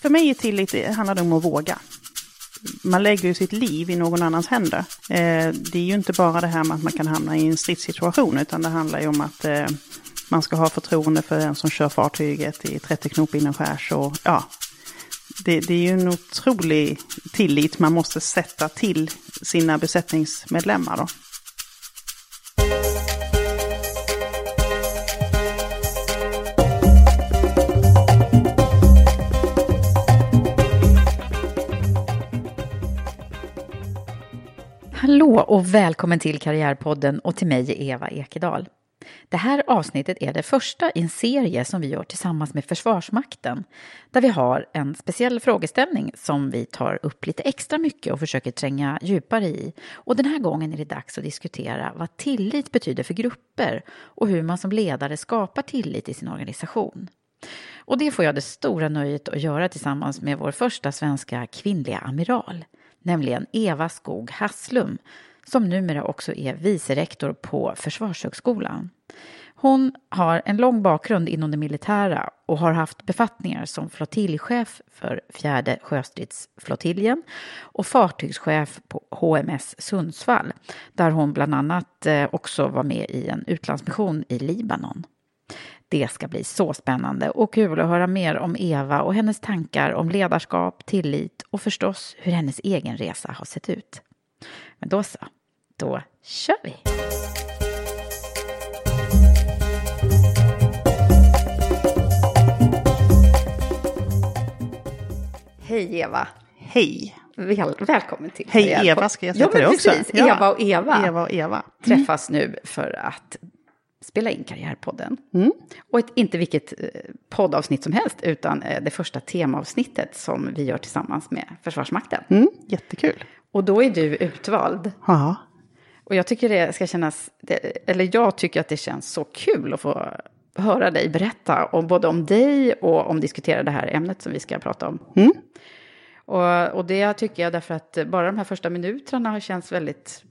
För mig är tillit, det handlar det om att våga. Man lägger ju sitt liv i någon annans händer. Eh, det är ju inte bara det här med att man kan hamna i en stridssituation, utan det handlar ju om att eh, man ska ha förtroende för den som kör fartyget i 30 knop inomskärs. Och, ja, det, det är ju en otrolig tillit man måste sätta till sina besättningsmedlemmar. Då. Hallå och välkommen till Karriärpodden och till mig Eva Ekedal. Det här avsnittet är det första i en serie som vi gör tillsammans med Försvarsmakten, där vi har en speciell frågeställning som vi tar upp lite extra mycket och försöker tränga djupare i. Och den här gången är det dags att diskutera vad tillit betyder för grupper och hur man som ledare skapar tillit i sin organisation. Och det får jag det stora nöjet att göra tillsammans med vår första svenska kvinnliga amiral, nämligen Eva Skog Hasslum, som numera också är vicerektor på Försvarshögskolan. Hon har en lång bakgrund inom det militära och har haft befattningar som flottiljchef för fjärde sjöstridsflottiljen och fartygschef på HMS Sundsvall, där hon bland annat eh, också var med i en utlandsmission i Libanon. Det ska bli så spännande och kul att höra mer om Eva och hennes tankar om ledarskap, tillit och förstås hur hennes egen resa har sett ut. Men då så, då kör vi! Hej Eva! Hej! Väl, välkommen till Hej. Eva, ska jag säga ja, till dig också? precis. Ja. Eva och Eva, Eva och Eva. träffas nu för att spela in Karriärpodden. Mm. Och ett, inte vilket eh, poddavsnitt som helst, utan eh, det första temaavsnittet som vi gör tillsammans med Försvarsmakten. Mm, jättekul. Och då är du utvald. Ja. Och jag tycker det ska kännas, eller jag tycker att det känns så kul att få höra dig berätta om både om dig och om diskutera det här ämnet som vi ska prata om. Mm. Och, och det tycker jag därför att bara de här första minuterna har känts väldigt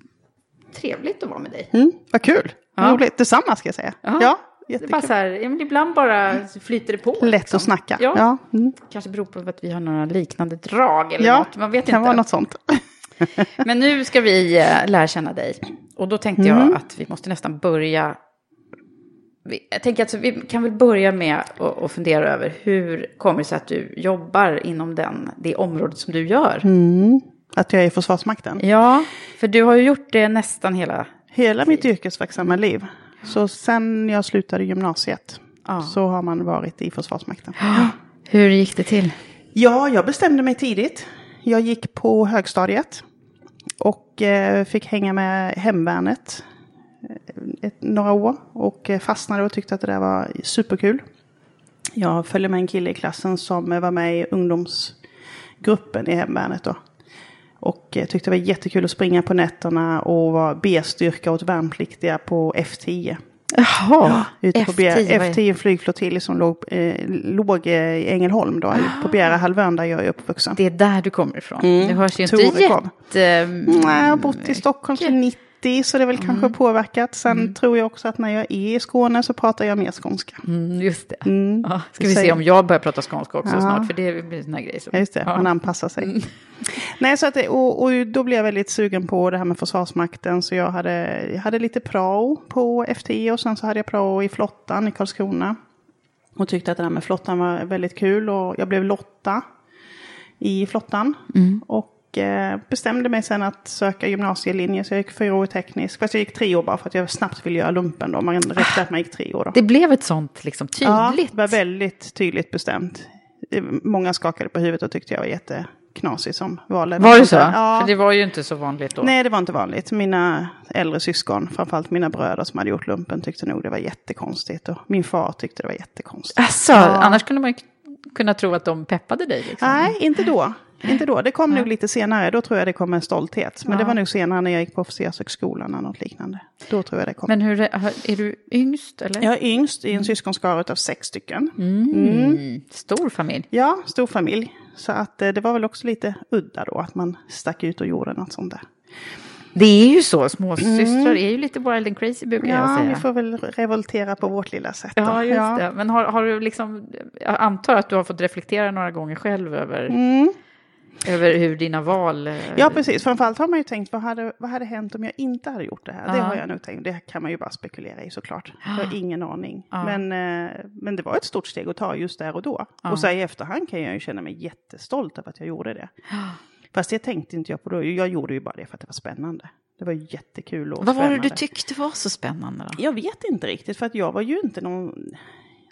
trevligt att vara med dig. Mm, vad kul. Ja. Roligt. Detsamma ska jag säga. Ja. Det är bara så här, ja, men ibland bara flyter det på. Lätt liksom. att snacka. Ja. Ja. Mm. Kanske beror på att vi har några liknande drag eller Ja, något. Man vet kan inte. vara något sånt. Men nu ska vi eh, lära känna dig. Och då tänkte Mm. jag att vi måste nästan börja. Jag tänker att vi kan väl börja med att att fundera över hur kommer det sig att du jobbar inom den, det området som du gör? Mm. Att jag är i Försvarsmakten. Ja, för du har ju gjort det nästan hela... Hela mitt yrkesverksamma liv. Så sen jag slutade gymnasiet Ja. så har man varit i Försvarsmakten. Hur gick det till? Ja, jag bestämde mig tidigt. Jag gick på högstadiet och eh, fick hänga med hemvärnet eh, ett, några år och eh, fastnade och tyckte att det där var superkul. Jag följde med en kille i klassen som var med i ungdomsgruppen i hemvärnet då. Och eh, tyckte det var jättekul att springa på nätterna och vara B-styrka åt värnpliktiga på F10. Jaha, Ute på F10, Bjär, vad är- F10 flygflottilj som låg, eh, låg eh, i Ängelholm då, på Bjärehalvön där jag är uppvuxen. Det är där du kommer ifrån. Mm. Det hörs ju inte jätte... Nej, jag har bott i Stockholm sedan 90 så det är väl kanske påverkat. Sen tror jag också att när jag är i Skåne så pratar jag mer skånska. Mm, just det. Mm. Ja, ska vi se om jag börjar prata skånska också Ja. snart, för det blir en sån här grej. Som, just det, Ja. man anpassar sig. Nej, så att det, och, och då blev jag väldigt sugen på det här med Försvarsmakten. Så jag hade, jag hade lite prao på F10 och sen så hade jag prao i flottan i Karlskrona. Och tyckte att det här med flottan var väldigt kul och jag blev lotta i flottan. Och eh, bestämde mig sen att söka gymnasielinje så jag gick fyra år i teknisk. Fast jag gick tre år bara för att jag snabbt ville göra lumpen då. Man räknade att man gick tre år då. Det blev ett sånt liksom Ja, tydligt. det var väldigt tydligt bestämt. Många skakade på huvudet och tyckte jag var jätteknasig som val. var det så? Ja. För det var ju inte så vanligt då. Nej, det var inte vanligt. Mina äldre syskon, framförallt mina bröder som hade gjort lumpen, tyckte nog det var jättekonstigt. Och min far tyckte det var jättekonstigt. Alltså, annars kunde man ju kunna tro att de peppade dig. Liksom. Nej, inte då. Inte då. Det kom nog lite senare. Då tror jag det kom en stolthet. Men det var nog senare när jag gick på officershögskolan eller något liknande. Då tror jag det kom. Men hur, är du yngst eller? Jag är yngst i en syskonskara av sex stycken. Mm. Stor familj. Ja, stor familj. Så att eh, det var väl också lite udda då att man stack ut och gjorde något sånt där. Det är ju så, småsystrar är ju lite wild and crazy brukar jag Mm. Ja, säga. vi får väl revoltera på vårt lilla sätt. då. Ja, just det. Men har, har du liksom, jag antar att du har fått reflektera några gånger själv över, Mm. Över hur dina val... eh, Ja, precis. Framförallt har man ju tänkt, vad hade, vad hade hänt om jag inte hade gjort det här? Det har jag nog tänkt. Det kan man ju bara spekulera i såklart. Jag har ingen aning. Men, eh, men det var ett stort steg att ta just där och då. Och så i efterhand kan jag ju känna mig jättestolt över att jag gjorde det. Fast det tänkte inte jag på då. Jag gjorde ju bara det för att det var spännande. Det var jättekul och Vad var det du tyckte var så spännande då? Jag vet inte riktigt, för att jag var ju inte någon...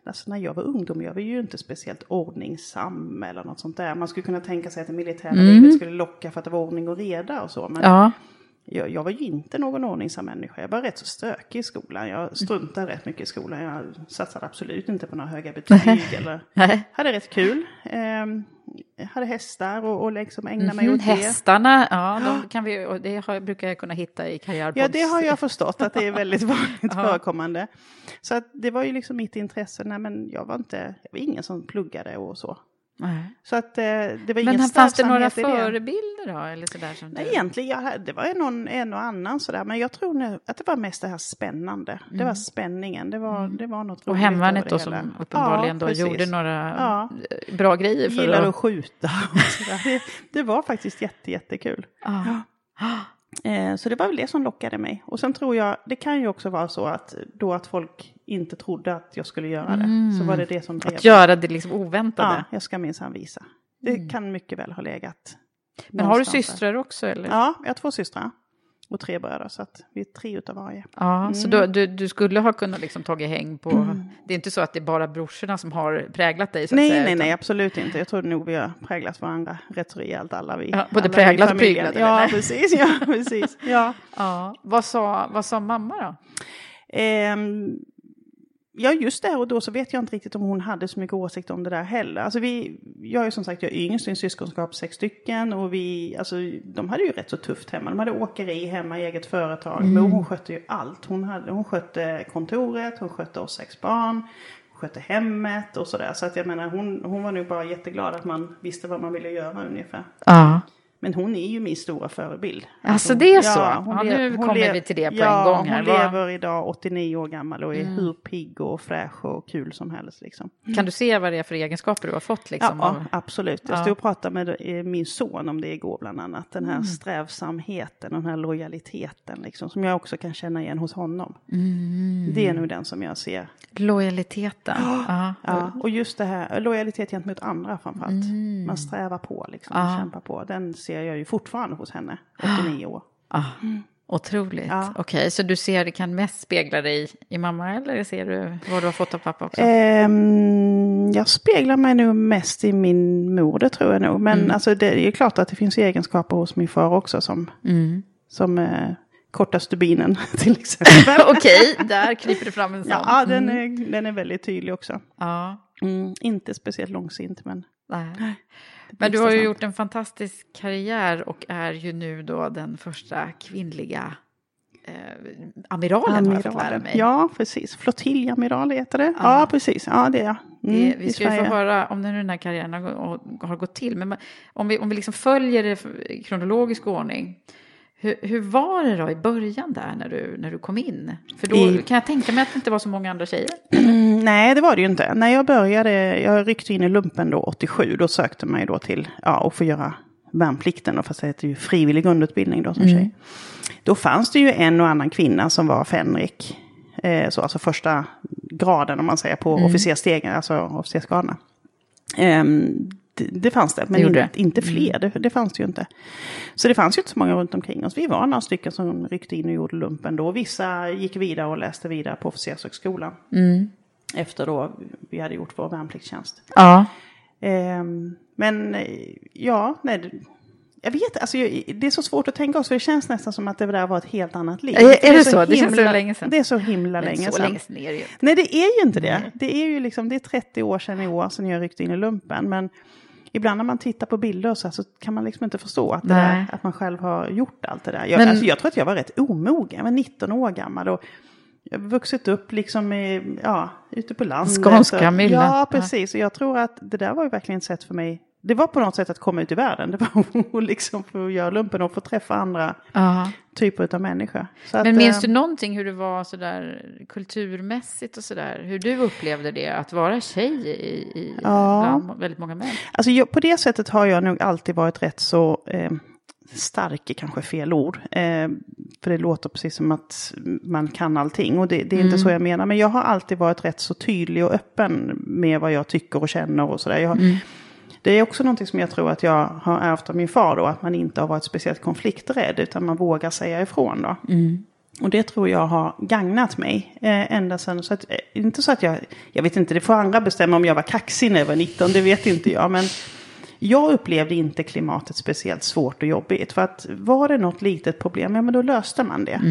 Alltså när jag var ungdom, jag var ju inte speciellt ordningsam eller något sånt där. Man skulle kunna tänka sig att det militära livet skulle locka för att det var ordning och reda och så. Men Ja, jag, jag var ju inte någon ordningsam människa. Jag var rätt så stökig i skolan. Jag struntade rätt mycket i skolan. Jag satsade absolut inte på några höga betyg. eller hade rätt kul. Jag hade hästar och, och liksom ägnade mig Mhm, åt det. Hästarna, ja, de kan vi, och det har, brukar jag kunna hitta i karriärpods. Ja, det har jag förstått att det är väldigt vanligt förekommande. Så att det var ju liksom mitt intresse. Nej, men jag var inte, jag var ingen som pluggade och så. Nej. Så att eh, det var Men fanns det några förebilder då? Eller sådär som Nej, du... egentligen, jag, det var någon, en och annan sådär. Men jag tror nu att det var mest det här spännande. Det var spänningen. Det var, det var något Mm. Och hemvärnet då som uppenbarligen Ja, då precis. gjorde några Ja. eh, bra grejer för Gillade att... att skjuta och sådär. Det, det var faktiskt jätte, jättekul. Ja. Eh, Så det var väl det som lockade mig. Och sen tror jag, det kan ju också vara så att då att folk inte trodde att jag skulle göra det. Så var det det som drev Att göra det liksom oväntade. Ja, jag ska minsann visa. Det kan mycket väl ha legat. Men har du systrar också eller? Ja, jag har två systrar. Och tre bröder, så att vi är tre utav varje. Ja, så Mm. då, du, du skulle ha kunnat liksom tagit häng på... Det är inte så att det är bara brorsorna som har präglat dig så Nej, säga, nej, utan- nej, absolut inte. Jag tror nog vi har präglat varandra rätt så rejält alla vi. Ja, både alla präglat och pryglade, Ja, precis. Ja, precis. Ja. Ja. Vad, sa, vad sa mamma då? Ehm, ja, just där och då så vet jag inte riktigt om hon hade så mycket åsikt om det där heller. Alltså vi, jag är ju som sagt jag är yngst i en syskonskap, sex stycken. Och vi, alltså de hade ju rätt så tufft hemma. De hade åkeri hemma, eget företag. Men hon skötte ju allt. Hon, hade, hon skötte kontoret, hon skötte oss sex barn. Hon skötte hemmet och sådär. Så att jag menar hon, hon var nog bara jätteglad att man visste vad man ville göra ungefär. Ja. Men hon är ju min stora förebild. Alltså, det är så? hon Ja, nu hon kommer vi till det på ja, en gång här. Hon Mm. lever idag 89 år gammal och är hur pigg och fräsch och kul som helst. Liksom. Kan du se vad det är för egenskaper du har fått? Liksom, ja, av- absolut. Jag Ja. stod och pratade med eh, min son om det igår bland annat. Den Mm. här strävsamheten och den här lojaliteten liksom, som jag också kan känna igen hos honom. Mm. Det är nog den som jag ser. Lojaliteten. Ja. Ja, och just det här, lojalitet gentemot andra framförallt. Mm. Man strävar på, liksom, Ja. kämpar på. Den ser jag ju fortfarande hos henne, 89 år. Ah, otroligt. Ja. Okej, så du ser det kan mest spegla dig i mamma eller ser du vad du har fått av pappa också? Ehm, jag speglar mig nog mest i min mor, det tror jag nog. Men Mm. alltså, det är ju klart att det finns egenskaper hos min far också som, Mm. som eh, korta stubinen till exempel. Okej, där kryper det fram en sån. Ja, den är, den är väldigt tydlig också. Ja, Mm, inte speciellt långsint, men... nej. Men du har ju gjort en fantastisk karriär och är ju nu då den första kvinnliga eh, amiralen, har jag fått lära mig. Ja, precis. Flottiljamiral heter det. Ja, Ja. precis. Ja, det är jag. Mm, Det, vi ska ju få höra om hur den här karriären har, har gått till. Men om vi, om vi liksom följer det i kronologisk ordning. Hur, hur var det då i början där när du, när du kom in? För då I- kan jag tänka mig att det inte var så många andra tjejer. Mm, nej, det var det ju inte. När jag började, jag ryckte in i lumpen då 87, då sökte man ju då till ja, att få göra värnplikten, då, fast det heter ju frivillig grundutbildning då som tjej. Då fanns det ju en och annan kvinna som var fänrik. Eh, så alltså första graden om man säger på officersstegen, alltså officersgraderna. Ehm, det, det fanns det, men gjorde inte, det. inte fler. Det, det fanns det ju inte. Så det fanns ju inte så många runt omkring oss. Vi var några stycken som ryckte in och gjorde lumpen då. Vissa gick vidare och läste vidare på officershögskolan. Efter då vi hade gjort vår värnpliktstjänst. Ja. Ehm, men eh, ja, nej. det- Jag vet alltså det är så svårt att tänka oss, för det känns nästan som att det där var ett helt annat liv. Är- är För det så? Det känns så länge sedan. Det är så himla Men länge så sedan. länge sedan är det ju. Nej, det är ju inte det. Det är ju liksom, det är 30 år sedan i år sedan jag ryckte in i lumpen. Men ibland när man tittar på bilder så, här, så kan man liksom inte förstå att, där, att man själv har gjort allt det där. Jag, Men- alltså, jag tror att jag var rätt omogen, jag var 19 år gammal. Och jag har vuxit upp liksom i, ja, ute på landet. Skånska myllan. Ja, precis. Och jag tror att det där var ju verkligen ett sätt för mig. Det var på något sätt att komma ut i världen. Det var att liksom få göra lumpen och få träffa andra Ja. typer av människor. Så Men att, minns eh, du någonting hur det var sådär kulturmässigt och sådär? Hur du upplevde det att vara tjej i, i Ja. väldigt många män? Alltså jag, på det sättet har jag nog alltid varit rätt så eh, stark är kanske fel ord. Eh, för det låter precis som att man kan allting och det, det är inte så jag menar. Men jag har alltid varit rätt så tydlig och öppen med vad jag tycker och känner och sådär. Jag har- Det är också någonting som jag tror att jag har ärvt av min far då. Att man inte har varit speciellt konflikträdd utan man vågar säga ifrån då. Och det tror jag har gagnat mig eh, ända sedan. Så att, eh, inte så att jag, jag vet inte, det får andra bestämma om jag var kaxig när jag var 19, det vet inte jag. Men jag upplevde inte klimatet speciellt svårt och jobbigt. För att var det något litet problem, ja men då löste man det.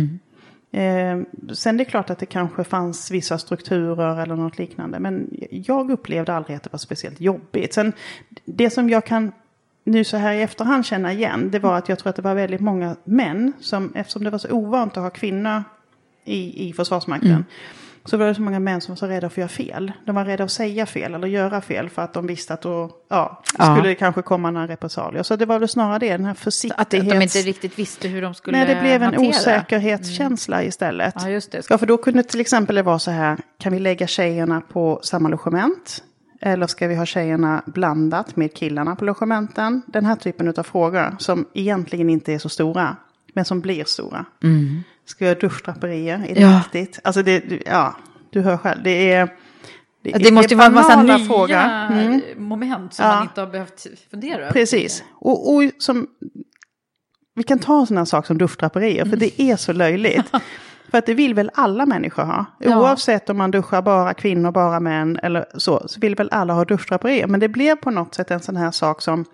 Eh, sen det är klart att det kanske fanns vissa strukturer eller något liknande. Men jag upplevde aldrig att det var speciellt jobbigt. Sen det som jag kan nu så här i efterhand känna igen, det var att jag tror att det var väldigt många män som, eftersom det var så ovant att ha kvinnor i, i Försvarsmakten, mm så var det så många män som var så rädda för att göra fel. De var rädda att säga fel eller göra fel för att de visste att då, ja, Ja. skulle det kanske komma några repressalier. Så det var väl snarare det, den här försiktighets... att de inte riktigt visste hur de skulle Nej, det blev en hantera. osäkerhetskänsla istället. Ja, just det. Ja, för då kunde till exempel det vara så här, kan vi lägga tjejerna på samma logement? Eller ska vi ha tjejerna blandat med killarna på logementen? Den här typen av frågor som egentligen inte är så stora, men som blir stora. Ska vi ha duschdraperier? Är det Ja. viktigt? Alltså det, ja, du hör själv, det är... Ja, Det måste ju vara en massa nya frågor. Mm. moment som Ja. man inte har behövt fundera över. Precis. Och, och som, vi kan ta en sån här sak som duschdraperier, för det är så löjligt. För att det vill väl alla människor ha. Ja. Oavsett om man duschar bara kvinnor, bara män eller så, så vill väl alla ha duschdraperier. Men det blev på något sätt en sån här sak som,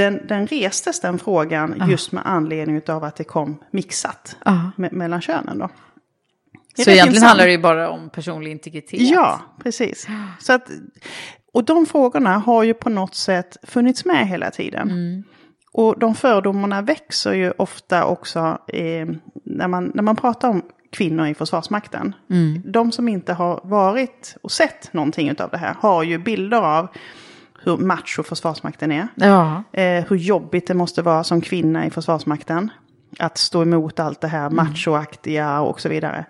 den, den restes den frågan just med anledning av att det kom mixat Ja. me- mellan könen då. Så egentligen intressant. handlar det ju bara om personlig integritet. Ja, precis. Så att, och de frågorna har ju på något sätt funnits med hela tiden. Mm. Och de fördomarna växer ju ofta också eh, när, man, när man pratar om kvinnor i Försvarsmakten. Mm. De som inte har varit och sett någonting av det här har ju bilder av hur macho Försvarsmakten är. Ja. Eh, hur jobbigt det måste vara som kvinna i Försvarsmakten. Att stå emot allt det här Mm. machoaktiga och så vidare.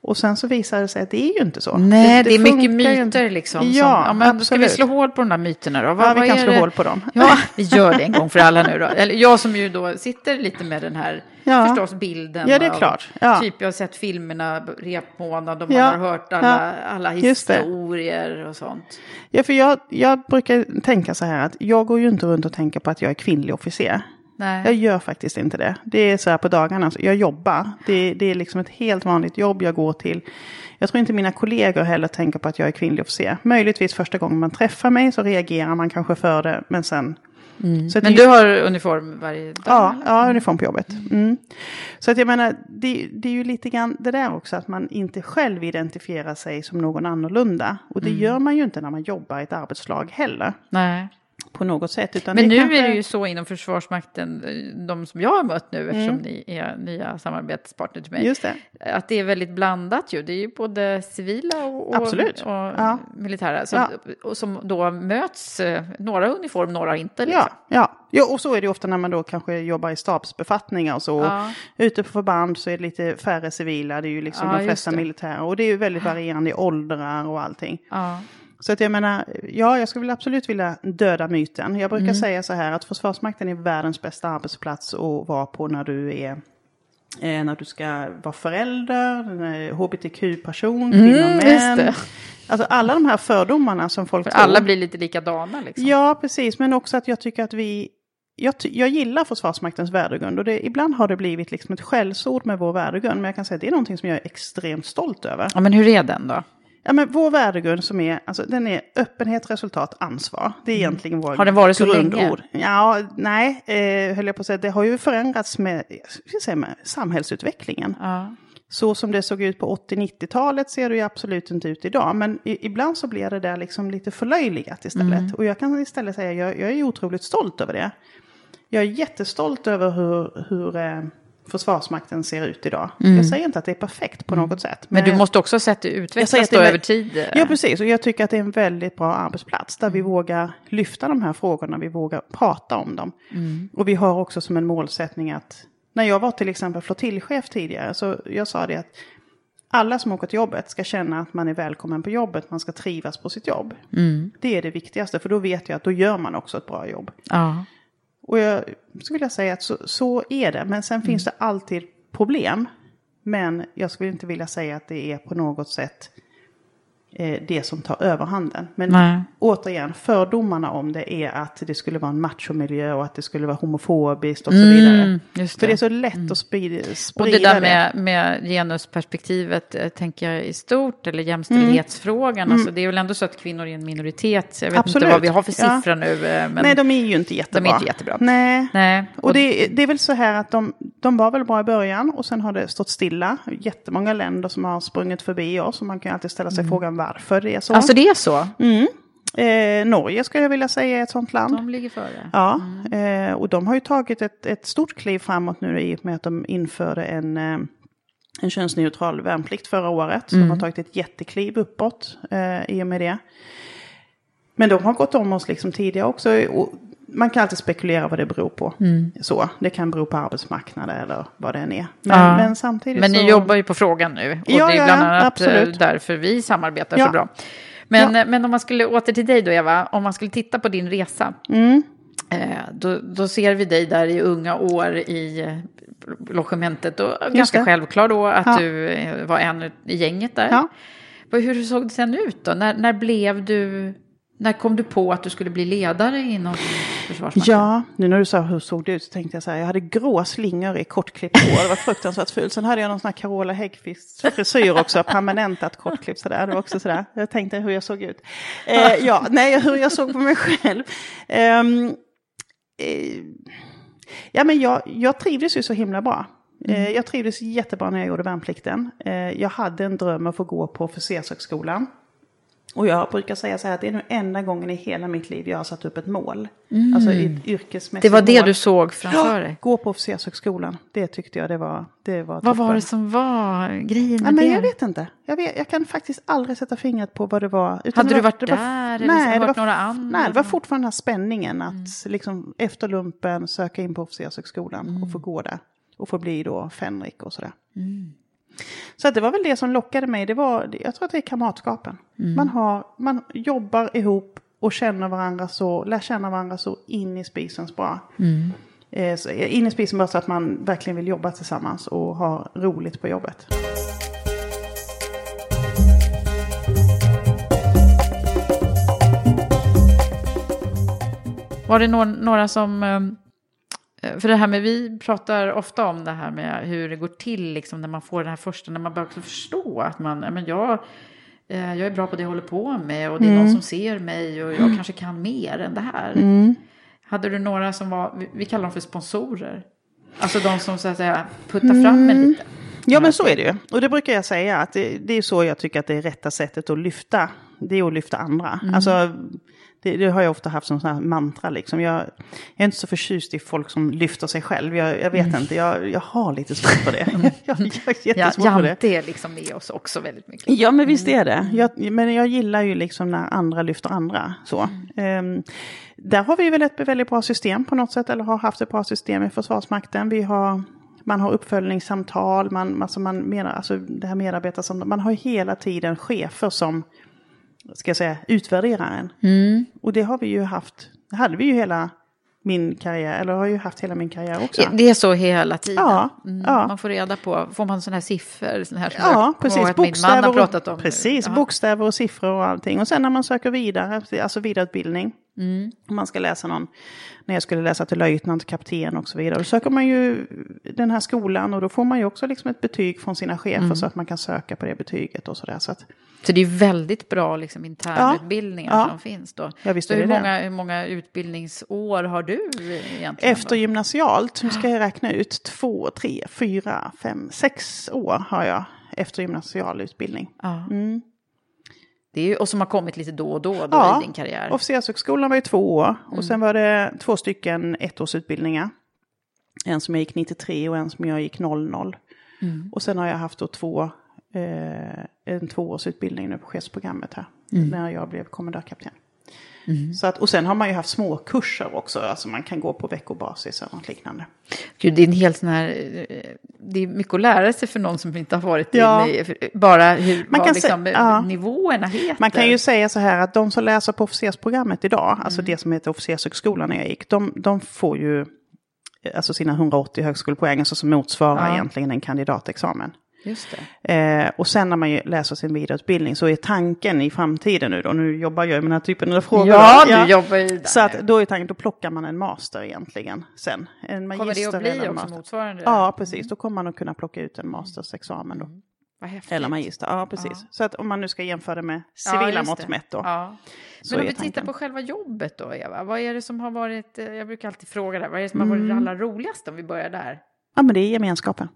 Och sen så visar det sig att det är ju inte så. Nej, det, är mycket funkar ju myter liksom. Ja, som, ja men ska vi absolut. slå hål på de där myterna då? Ja, vi kan slå det? hål på dem. Ja, vi gör det en gång för alla nu då. Eller jag som ju då sitter lite med den här, Ja. förstås bilden. Ja, det är klart. Ja. Typ jag har sett filmerna, repmånad, och Ja. man har hört alla, Ja. alla det. historier och sånt. Ja, för jag, jag brukar tänka så här att jag går ju inte runt och tänker på att jag är kvinnlig officer. Nej. Jag gör faktiskt inte det. Det är så här på dagarna, så jag jobbar. Det, det är liksom ett helt vanligt jobb jag går till. Jag tror inte mina kollegor heller tänker på att jag är kvinnlig officer. Möjligtvis första gången man träffar mig så reagerar man kanske för det, men sen... Så att Men du har uniform varje dag? Ja, eller? ja, uniform på jobbet. Mm. Så att jag menar, det, det är ju lite grann det där också att man inte själv identifierar sig som någon annorlunda. Och det gör man ju inte när man jobbar i ett arbetslag heller. Nej. På något sätt. Utan Men nu kanske- är det ju så inom Försvarsmakten, eh, de som jag har mött nu, eftersom Mm. ni är nya samarbetspartner till mig, Just det. att det är väldigt blandat ju. Det är ju både civila och, och, och Ja. militära som, och som då möts, eh, några uniform, några inte. Liksom. Ja, ja. ja, och så är det ofta när man då kanske jobbar i stabsbefattningar och så. Ja. Ute på förband så är det lite färre civila, det är ju liksom Ja, de flesta militära. Och det är ju väldigt varierande i åldrar och allting. Ja. Så att jag menar, ja, jag skulle absolut vilja döda myten. Jag brukar säga så här att Försvarsmakten är världens bästa arbetsplats att vara på när du är eh, när du ska vara förälder, hbtq-person, kvinnor, Mm, just män. det. Alltså alla de här fördomarna som folk För tror. alla blir lite likadana liksom. Ja, precis. Men också att jag tycker att vi... Jag, jag gillar Försvarsmaktens värdegrund och det, ibland har det blivit liksom ett skällsord med vår värdegrund. Men jag kan säga att det är någonting som jag är extremt stolt över. Ja, men hur är den då? Ja, men vår värdegrund som är, alltså, den är öppenhet, resultat, ansvar. Det är egentligen vår Mm. Har den varit så grundord. Ja, nej, eh, höll jag på att säga. Det har ju förändrats med, jag säga, med samhällsutvecklingen. Ja. Så som det såg ut på 80-90-talet ser det ju absolut inte ut idag. Men i, ibland så blir det där liksom lite förlöjligat istället. Mm. Och jag kan istället säga jag, jag är otroligt stolt över det. Jag är jättestolt över hur, hur eh, Försvarsmakten ser ut idag. Jag säger inte att det är perfekt på något sätt. Mm. Men du måste också ha sett det utvecklas då är- över tid. Ja, precis. Och jag tycker att det är en väldigt bra arbetsplats där vi vågar lyfta de här frågorna, vi vågar prata om dem. Och vi har också som en målsättning att, när jag var till exempel flottiljchef tidigare, så jag sa det att alla som åker till jobbet ska känna att man är välkommen på jobbet, man ska trivas på sitt jobb. Det är det viktigaste, för då vet jag att då gör man också ett bra jobb. Ja. Och jag skulle vilja säga att så, så är det, men sen finns det alltid problem. Men jag skulle inte vilja säga att det är på något sätt det som tar överhanden. Men Nej. återigen, fördomarna om det är att det skulle vara en machomiljö och att det skulle vara homofobiskt och så vidare. Mm, just För det är det. så lätt att sprida, sprida Och det där med, med genusperspektivet, eh, tänker jag i stort, eller jämställdhetsfrågan. Alltså, det är väl ändå så att kvinnor är en minoritet. Jag vet Absolut. inte vad vi har för Ja. siffror nu. eh, Men, Nej, de är ju inte jättebra. inte jättebra. Nej. Nej. Och det, det är väl så här att de, de var väl bra i början och sen har det stått stilla. Jättemånga länder som har sprungit förbi oss och man kan alltid ställa sig frågan varför det är så. Alltså det är så? eh, Norge skulle jag vilja säga är ett sånt land. De ligger före? Ja, eh, och de har ju tagit ett, ett stort kliv framåt nu i och med att de införde en, eh, en könsneutral värnplikt förra året. Så de har tagit ett jättekliv uppåt eh, i och med det. Men de har gått om oss liksom tidigare också. Och man kan alltid spekulera vad det beror på. Så, det kan bero på arbetsmarknaden eller vad det än är. Men, Ja. men samtidigt Men ni så... jobbar ju på frågan nu. Och Ja, det är bland annat eh, absolut. därför vi samarbetar så bra. Men, eh, men om man skulle åter till dig då, Eva. Om man skulle titta på din resa. Mm. Eh, då, då ser vi dig där i unga år i eh, logementet. Och ganska självklar då att Ja. du eh, var en i gänget där. Ja. Hur såg det sen ut då? När, när blev du... När kom du på att du skulle bli ledare inom Försvarsmakten? Ja, nu när du sa hur såg det ut så tänkte jag så här, jag hade grå slingor i kortklippt hår, det var fruktansvärt fult. Sen hade jag någon sån här Carola Häggkvist frisyr också, permanentat kortklippt sådär, det var också sådär. Jag tänkte hur jag såg ut. Eh, ja, nej, hur jag såg på mig själv. Ehm, eh, ja, men jag, jag trivdes ju så himla bra. Eh, jag trivdes jättebra när jag gjorde värnplikten. Eh, jag hade en dröm att få gå på officershögskolan. Och jag brukar säga så här att det är nu enda gången i hela mitt liv jag har satt upp ett mål. Alltså ett yrkesmässigt Det var det mål. du såg framför dig? Gå på officershögskolan. Det tyckte jag det var. Det var Vad var det som var grejen med Ja, men jag vet inte. Jag, vet, jag kan faktiskt aldrig sätta fingret på vad det var. Utan Hade det du var- varit det var- där eller nej, det var, några andra? Nej, det var fortfarande den här spänningen att liksom, efter lumpen söka in på officershögskolan Mm. och få gå där. Och få bli då fänrik och sådär. Mm. Så att det var väl det som lockade mig. Det var, jag tror att det är kamratskapen. Mm. Man, har, man jobbar ihop och känner varandra så, lär känna varandra så in i spisens bra. Mm. Eh, så in i spisen bara så att man verkligen vill jobba tillsammans och ha roligt på jobbet. Var det någon, några som... eh, För det här med, vi pratar ofta om det här med hur det går till liksom, när man får den här första, när man börjar förstå att man, men jag, eh, jag är bra på det jag håller på med och det är Mm. någon som ser mig och jag kanske kan mer än det här. Hade du några som var, vi, kallar dem för sponsorer, alltså de som så att säga puttar fram Mm. en lite? Ja men så är det ju. Och det brukar jag säga att det, det är så jag tycker att det är rätta sättet att lyfta det är att lyfta andra. Alltså, det, det har jag ofta haft som sån här mantra liksom. Jag, jag är inte så förtjust i folk som lyfter sig själv. Jag, jag vet inte, jag, jag har lite svårt för det. jag, jag har Ja, för det. Jante är liksom med oss också väldigt mycket. Ja, men visst är det. Men jag gillar ju liksom när andra lyfter andra. Så. Ehm, där har vi väl ett väldigt bra system på något sätt, eller har haft ett bra system i Försvarsmakten. Vi har, man har uppföljningssamtal, man, alltså man menar, alltså det här medarbetarsamtal, man har hela tiden chefer som, ska jag säga, utvärderar en. Och det har vi ju haft, det hade vi ju hela min karriär, eller har ju haft hela min karriär också. Det är så hela tiden. Ja, Mm, ja. Man får reda på, får man sådana här siffror? Såna här Ja, precis. Bokstäver och, precis, bokstäver och siffror och allting. Och sen när man söker vidare, alltså vidareutbildning. Mm. Om man ska läsa någon, när jag skulle läsa till löjtnant, kapten och så vidare. Då söker man ju den här skolan och då får man ju också liksom ett betyg från sina chefer Mm. så att man kan söka på det betyget och sådär. Så att, Så det är väldigt bra liksom, internutbildningar Ja. som finns då. Ja, visst så hur många, hur många utbildningsår har du egentligen? efter gymnasialt, nu ska jag räkna ut, två, tre, fyra, fem, sex år har jag efter gymnasial utbildning. Ja. Mm. Det är ju, och som har kommit lite då och då, då Ja, i din karriär. Officershögskolan var ju två år Mm. och sen var det två stycken ettårsutbildningar. En som jag gick 93 och en som jag gick 00. Mm. Och sen har jag haft då två, eh, en tvåårsutbildning nu på chefsprogrammet här. Mm. När jag blev kommendörkapten. Så att, och sen har man ju haft små kurser också, alltså man kan gå på veckobasis eller något liknande. Gud, det är en helt sån här... eh, Det är mycket att lära sig för någon som inte har varit Ja. inne i... för- Bara hur Man vad kan liksom, se- ja. nivåerna heter. Man kan ju säga så här att de som läser på officersprogrammet idag, Mm. alltså det som heter officershögskolan när jag gick, de, de får ju eh, alltså sina 180 högskolepoäng, alltså som motsvarar Ja. egentligen en kandidatexamen. Just det. Eh, och sen när man läser sin vidareutbildning så är tanken i framtiden nu då, nu jobbar jag med den här typen av frågor. Ja, du jobbar ju där. Så att då är tanken, då plockar man en master egentligen sen. En Kommer det att bli också master. motsvarande? Ja, precis. Då kommer man att kunna plocka ut en mastersexamen då. Häftigt. Eller magister, ja precis. Ja. Så att om man nu ska jämföra det med Ja, civila just mått mätt då. Ja. Men om vi tittar på själva jobbet då, Eva. Vad är det som har varit, eh, jag brukar alltid fråga det, vad är det som har varit Mm. det allra roligaste om vi börjar där? Ja, men det är gemenskapen.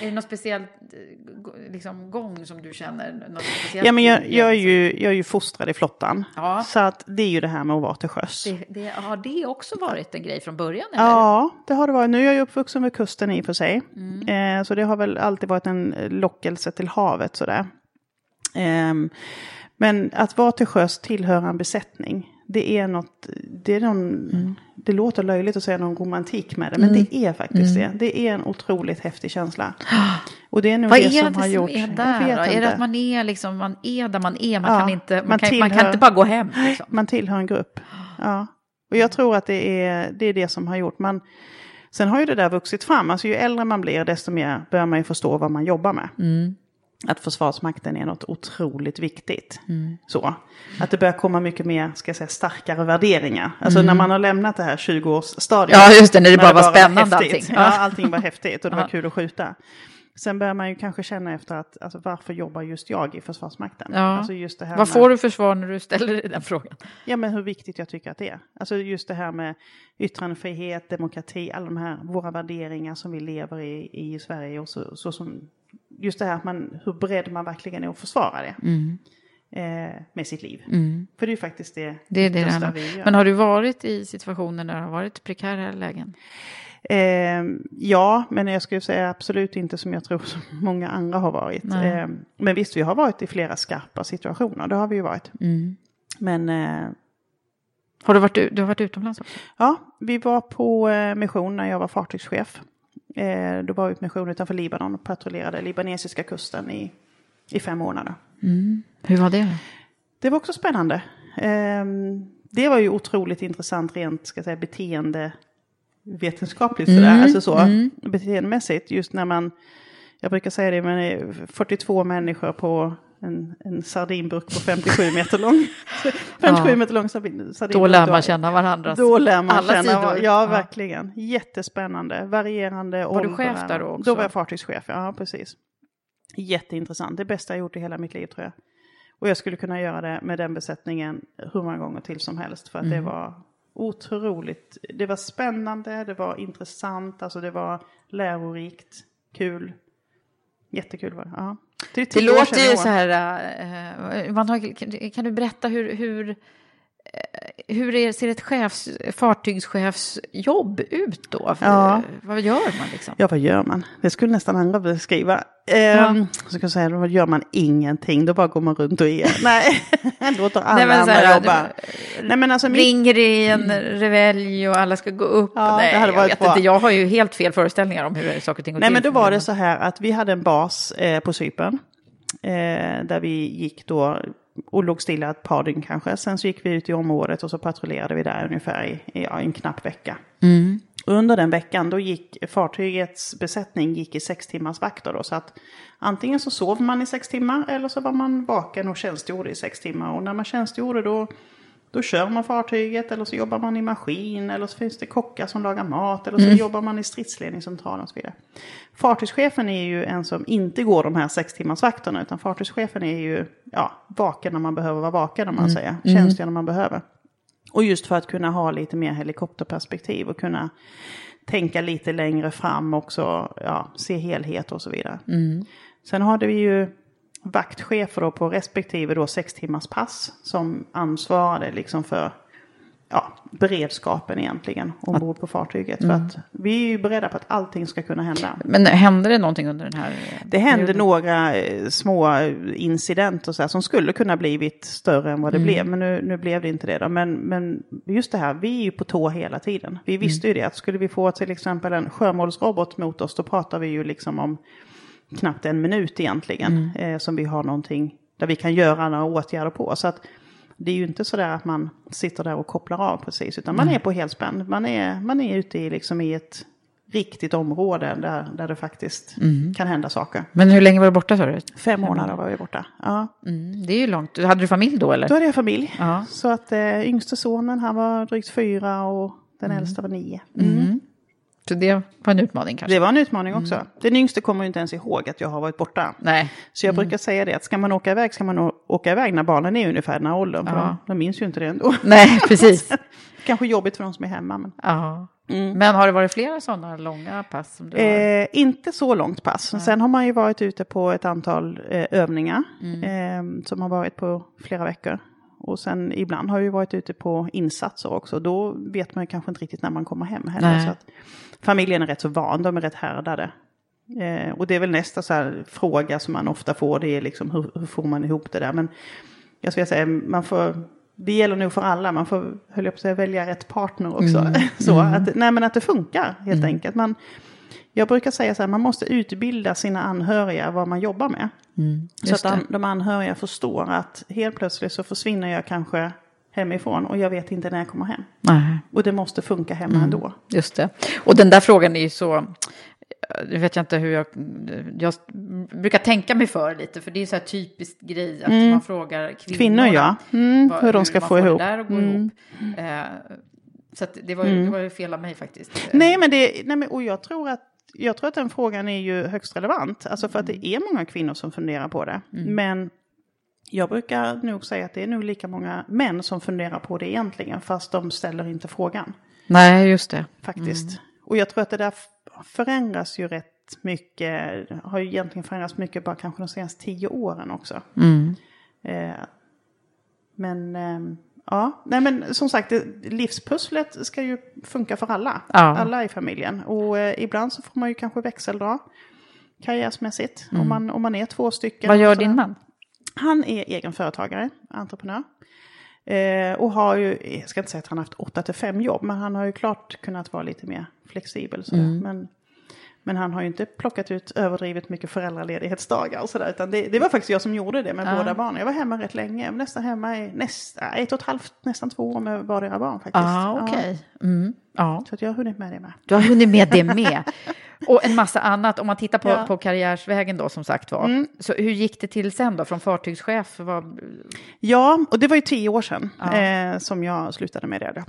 Är det någon speciell eh, liksom, gång som du känner? Något speciellt Ja, men jag, jag, är ju, jag är ju fostrad i flottan. Ja. Så att det är ju det här med att vara till sjöss. Det, det, har det också varit en grej från början? Eller? Ja, det har det varit. Nu är jag ju uppvuxen vid kusten i och för sig. Mm. Eh, så det har väl alltid varit en lockelse till havet sådär. Ehm, men att vara till sjöss, tillhöra en besättning, det är något, det är någon, Mm. det låter löjligt att säga någon romantik med det, men det är faktiskt det. Det är en otroligt häftig känsla. Och det är nog Vad det är det som som har gjort... är där då? Är det att man är, liksom, man är där man är? Man, Ja, kan, inte, man, man kan, man kan tillhör- inte bara gå hem. Liksom. Man tillhör en grupp. Ja. Och jag tror att det är, det är det som har gjort. Man, sen har ju det där vuxit fram. Alltså ju äldre man blir desto mer börjar man ju förstå vad man jobbar med. Att Försvarsmakten är något otroligt viktigt. Så. Att det börjar komma mycket mer, ska jag säga, starkare värderingar. Alltså när man har lämnat det här 20-årsstadiet. Ja, just det, när det bara var spännande häftigt. allting. Ja, allting var häftigt och det var Ja. kul att skjuta. Sen börjar man ju kanske känna efter att, alltså, varför jobbar just jag i Försvarsmakten? Ja. Alltså just det här Vad med- får du för svar när du ställer dig den frågan? Ja, men hur viktigt jag tycker att det är. Alltså just det här med yttrandefrihet, demokrati, alla de här våra värderingar som vi lever i i Sverige och så, så som just det här att man, hur beredd man verkligen är att försvara det. Eh, med sitt liv. För det är ju faktiskt det, Mm. Det är det det vi gör. Men har du varit i situationer där det har varit prekära lägen? Eh, ja, men jag skulle säga absolut inte som jag tror som många andra har varit. Eh, men visst, vi har varit i flera skarpa situationer, det har vi ju varit. Mm. Men eh, Har du varit, du har varit utomlands också? Ja, vi var på eh, mission när jag var fartygschef. Eh, då var vi på mission utanför Libanon och patrullerade libanesiska kusten i, i fem månader. Hur var det? Det var också spännande. Eh, det var ju otroligt intressant rent ska säga, beteende vetenskapligt sådär, alltså så, beteendemässigt. Just när man, jag brukar säga det, men det är 42 människor på en, en sardinburk på 57 meter lång. 57 Ja. meter lång sardin, sardinburk. Då lär man känna varandras Då lär man alla känna, sidor. ja, verkligen. Jättespännande, varierande Var du chef där då också? Då var jag fartygschef, ja precis. Jätteintressant, det bästa jag gjort i hela mitt liv tror jag. Och jag skulle kunna göra det med den besättningen hur många gånger till som helst. För att Mm. det var otroligt, det var spännande, det var intressant, alltså det var lärorikt, kul. Jättekul var det, ja. Det, Det låter ju så här... har, kan, du berätta hur, hur, hur är, ser ett chefs, fartygschefsjobb ut då? Ja. Eh, Vad gör man liksom? Ja, vad gör man? Det skulle nästan andra beskriva. Ehm, Så kan jag säga, då gör man ingenting, då bara går man runt och är. Nej, låter alla Nej, men andra här, jobba. Nej, men alltså, Ringer i en revelj och alla ska gå upp. Ja, Nej, det hade jag varit vet bra. inte. Jag har ju helt fel föreställningar om hur saker och ting går nej, till. men då var det så här att vi hade en bas eh, på Cypern. Eh, där vi gick då och låg stilla ett par dygn kanske. Sen så gick vi ut i området och så patrullerade vi där ungefär i, ja, en knapp vecka. Under den veckan då gick fartygets besättning gick i sex timmars vakter då. Så att antingen så sov man i sex timmar eller så var man vaken och tjänstgjorde i sex timmar. Och när man tjänstgjorde då, då kör man fartyget eller så jobbar man i maskin eller så finns det kockar som lagar mat eller så jobbar man i stridsledningscentralen och så vidare. Fartygschefen är ju en som inte går de här sex timmars vakterna utan fartygschefen är ju ja, vaken när man behöver vara vaken om man säger. Tjänstgör när man behöver. Och just för att kunna ha lite mer helikopterperspektiv och kunna tänka lite längre fram också, ja, se helhet och så vidare. Sen hade vi ju vaktchefer då på respektive då sex timmars pass som ansvarade liksom för ja, beredskapen egentligen ombord på fartyget. För att vi är ju beredda på att allting ska kunna hända. Men hände det någonting under den här? eh, Det hände perioden? några eh, små incidenter så här, som skulle kunna blivit större än vad det blev. Men nu, nu blev det inte det. Då. Men, men just det här, vi är ju på tå hela tiden. Vi visste ju det att skulle vi få till exempel en sjömålsrobot mot oss då pratar vi ju liksom om knappt en minut egentligen. Eh, som vi har någonting där vi kan göra några åtgärder på. Så att det är ju inte så där att man sitter där och kopplar av precis. Utan man är på helspänn. Man är, man är ute i, liksom i ett riktigt område där, där det faktiskt kan hända saker. Men hur länge var du borta sa du? Fem månader var vi borta. Ja. Mm, det är ju långt. Hade du familj då eller? Då hade jag familj. Ja. Så att eh, yngste sonen han var drygt fyra och den äldsta var nio. Så det var en utmaning kanske? Det var en utmaning också. Den yngste kommer ju inte ens ihåg att jag har varit borta. Nej. Så jag brukar säga det att ska man åka iväg ska man åka iväg när barnen är ungefär den här åldern. För Ja. de, de minns ju inte det ändå. Nej, precis. Kanske jobbigt för de som är hemma. Men, Ja. Men har det varit flera sådana långa pass? Som du har? eh, inte så långt pass. Sen har man ju varit ute på ett antal eh, övningar. Eh, som har varit på flera veckor. Och sen ibland har vi varit ute på insatser också. Då vet man ju kanske inte riktigt när man kommer hem heller. Nej. Så att familjen är rätt så van, de är rätt härdade. Eh, och det är väl nästa så fråga som man ofta får, det är liksom hur, hur får man ihop det där. Men jag skulle säga, man får, det gäller nog för alla, man får, höll jag på att säga, välja rätt partner också. så, Att, nej men att det funkar helt enkelt. Man, jag brukar säga så här, man måste utbilda sina anhöriga vad man jobbar med. så att an, de anhöriga förstår att helt plötsligt så försvinner jag kanske hemifrån och jag vet inte när jag kommer hem. Nej. Och det måste funka hemma ändå. Just det. Och den där frågan är ju så... Nu vet jag inte hur jag... Jag brukar tänka mig för lite, för det är så här typiskt grej att man frågar kvinnor. Kvinnor, ja. Mm, vad- hur de ska man få ihop. där att gå ihop. Eh, så det, var ju, det var ju fel av mig faktiskt. Nej, men det, nej, men, och jag tror att jag tror att den frågan är ju högst relevant. Alltså för att det är många kvinnor som funderar på det. Men jag brukar nog säga att det är nog lika många män som funderar på det egentligen. Fast de ställer inte frågan Nej, just det. faktiskt. Och jag tror att det där förändras ju rätt mycket. Har ju egentligen förändrats mycket bara kanske de senaste tio åren också. Eh, men eh, ja, nej men som sagt, livspusslet ska ju funka för alla. Ja. Alla i familjen. Och eh, ibland så får man ju kanske växeldra karriärsmässigt. Om, man, om man är två stycken. Vad gör din man? Han är egenföretagare, entreprenör. Eh, och har ju, jag ska inte säga att han har haft åtta till fem jobb, men han har ju klart kunnat vara lite mer flexibel. Sådär. Men, men han har ju inte plockat ut överdrivet mycket föräldraledighetsdagar och sådär. Utan det, det var faktiskt jag som gjorde det med båda barnen. Jag var hemma rätt länge, nästan hemma i nästa, ett och ett halvt, nästan två år med vardera barn faktiskt. Ja, okej. Mm, ja. Så jag har hunnit med det med. Du har hunnit med det med. Och en massa annat. Om man tittar på, Ja. Mm. på karriärsvägen då, som sagt var. Så hur gick det till sen då? Från fartygschef? Vad... Ja, och det var ju tio år sedan eh, som jag slutade med det.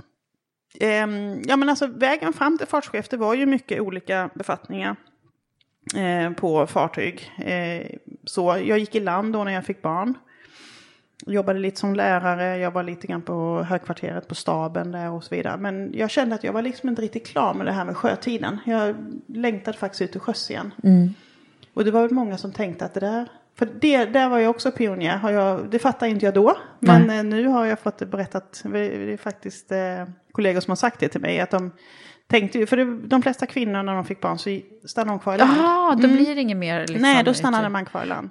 Ehm, ja, men alltså vägen fram till fartschef, det var ju mycket olika befattningar eh, på fartyg. Eh, så jag gick i land då när jag fick barn. Jobbade lite som lärare, jag var lite grann på högkvarteret på staben där och så vidare. Men jag kände att jag var liksom inte riktigt klar med det här med sjötiden. Jag längtade faktiskt ut till sjöss igen. Och det var väl många som tänkte att det där För det, där var jag också pionjär. Har jag, det fattade inte jag då. Men eh, nu har jag fått det berättat. Det är faktiskt eh, kollegor som har sagt det till mig. Att de tänkte för det, de flesta kvinnor när de fick barn så stannade de kvar i land. Jaha, då blir det inget mer liksom, Nej, då stannade man kvar i land.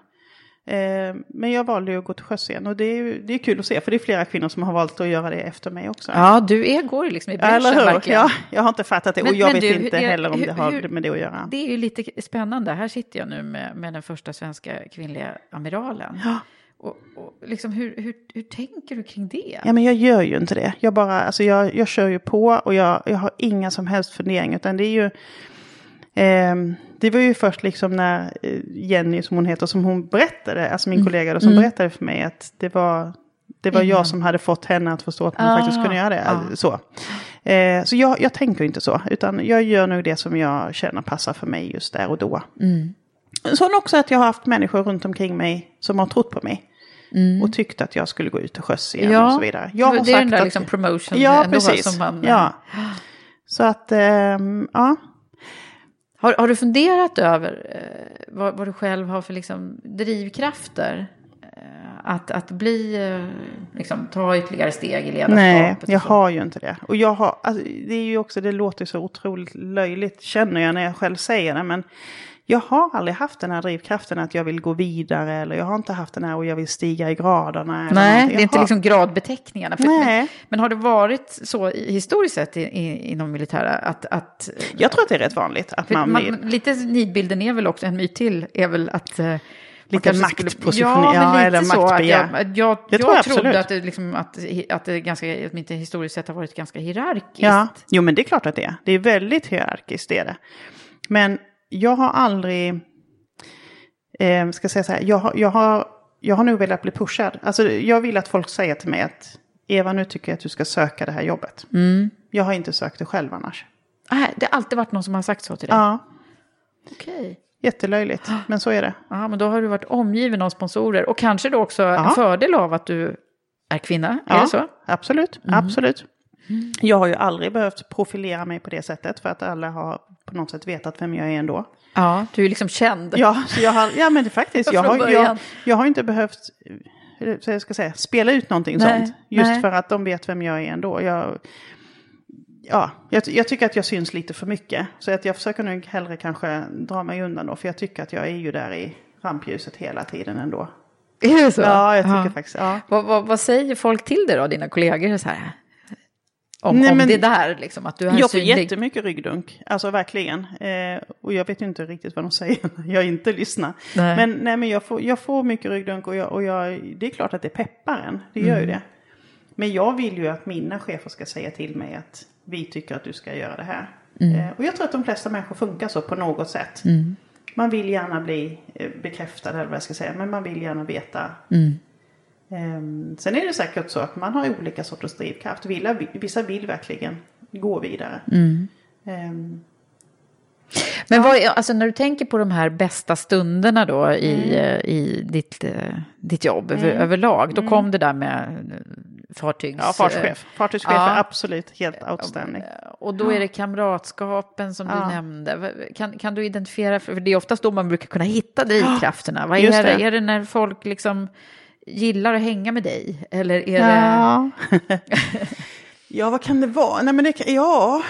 Eh, men jag valde att gå till sjöss igen och det är, det är kul att se för det är flera kvinnor som har valt att göra det efter mig också. Ja, du är, går liksom i bräschen verkligen. Ja, jag har inte fattat det Men- och jag vet du, inte hur- heller om hur- det har hur- med det att göra. Det är ju lite spännande. Här sitter jag nu med, med den första svenska kvinnliga amiralen. Ja. Och, och liksom, hur, hur, hur tänker du kring det? Ja, men jag gör ju inte det. Jag bara, alltså jag, jag kör ju på och jag, jag har inga som helst funderingar. Utan det är ju, ehm, det var ju först liksom när eh, Jenny, som hon heter, som hon berättade, alltså min kollega då, som berättade för mig att det var, det var jag som hade fått henne att förstå att man Ah, faktiskt kunde göra det. ah. Så, eh, så jag, jag tänker inte så, utan jag gör nog det som jag känner passar för mig just där och då. Så också att jag har haft människor runt omkring mig som har trott på mig. Och tyckt att jag skulle gå ut och sjöss igen och så vidare. Jag har det är den sagt där att- liksom promotion Ja, precis. som man... Ja. Så att, ehm, ja. Har, har du funderat över eh, vad, vad du själv har för liksom, drivkrafter? Eh, att, att bli, eh, liksom, ta ytterligare steg i ledarskapet? Nej, jag har ju inte det. Och jag har, alltså, det är ju också, det låter så otroligt löjligt känner jag när jag själv säger det. Men jag har aldrig haft den här drivkraften att jag vill gå vidare. Eller jag har inte haft den här och jag vill stiga i graderna. Nej, det är Jag inte har- liksom gradbeteckningarna. För, Nej. Men, men har det varit så historiskt sett i, i, inom militära att... att Jag tror att det är rätt vanligt att man, man, lite nidbilden är väl också, en myt till, är väl att... eh, Lite maktposition- ja, ja, eller maktbegär. jag, jag, Det jag, tror jag trodde att det, liksom, att, att det ganska, åtminstone historiskt sett har varit ganska hierarkiskt. Ja, jo men det är klart att det är. Det är väldigt hierarkiskt, det är det. Men jag har aldrig, eh, ska säga så här, jag jag, har, jag har nog velat bli pushad. Alltså jag vill att folk säger till mig att Eva nu tycker jag att du ska söka det här jobbet. Jag har inte sökt det själv annars. Nej, det har alltid varit någon som har sagt så till dig? Ja, Okej. jättelöjligt, men så är det. Ja, men då har du varit omgiven av sponsorer. Och kanske då också en fördel av att du är kvinna. Är det så? Absolut, absolut. Jag har ju aldrig behövt profilera mig på det sättet för att alla har på något sätt vetat vem jag är ändå. Ja, du är liksom känd. Ja, jag har, ja men det faktiskt. Jag har, jag, jag har inte behövt eh, så jag ska säga, spela ut någonting Nej, sånt. Just nej. för att de vet vem jag är ändå. Jag, ja, jag, jag tycker att jag syns lite för mycket. Så att jag försöker nog hellre kanske dra mig undan då. För jag tycker att jag är ju där i rampljuset hela tiden ändå. Är det så? Ja, jag tycker faktiskt. Ja. Vad, vad, vad säger folk till dig då, dina kollegor? Så här? Om, Nej, om men- det där, liksom, att du är Jag får synlig. jättemycket ryggdunk, alltså verkligen. Eh, och jag vet ju inte riktigt vad de säger när jag inte lyssnar. Nej. Men, nej, men jag, får, jag får mycket ryggdunk och, jag, och jag, det är klart att det peppar en. Det gör Mm. ju det. Men jag vill ju att mina chefer ska säga till mig att vi tycker att du ska göra det här. Mm. Eh, och jag tror att de flesta människor funkar så på något sätt. Man vill gärna bli eh, bekräftad eller vad jag ska säga. Men man vill gärna veta. Mm. Ehm, sen är det säkert så att man har olika sorters drivkraft. Vissa, vill verkligen gå vidare. Mm. Ehm, Men vad, alltså, när du tänker på de här bästa stunderna då i, Mm. eh, i ditt, eh, ditt jobb över, överlag, då kom det där med eh, fartygs... ja, fartschef. Fartygschef Ja. är absolut helt outstanding. Och då är det kamratskapen som du Ja. nämnde. V- Kan, kan du identifiera, för det är oftast då man brukar kunna hitta drivkrafterna. Vad just är det? det. Är det när folk liksom gillar att hänga med dig? Eller är det... Ja. ja, vad kan det vara? Nej, men det kan, ja.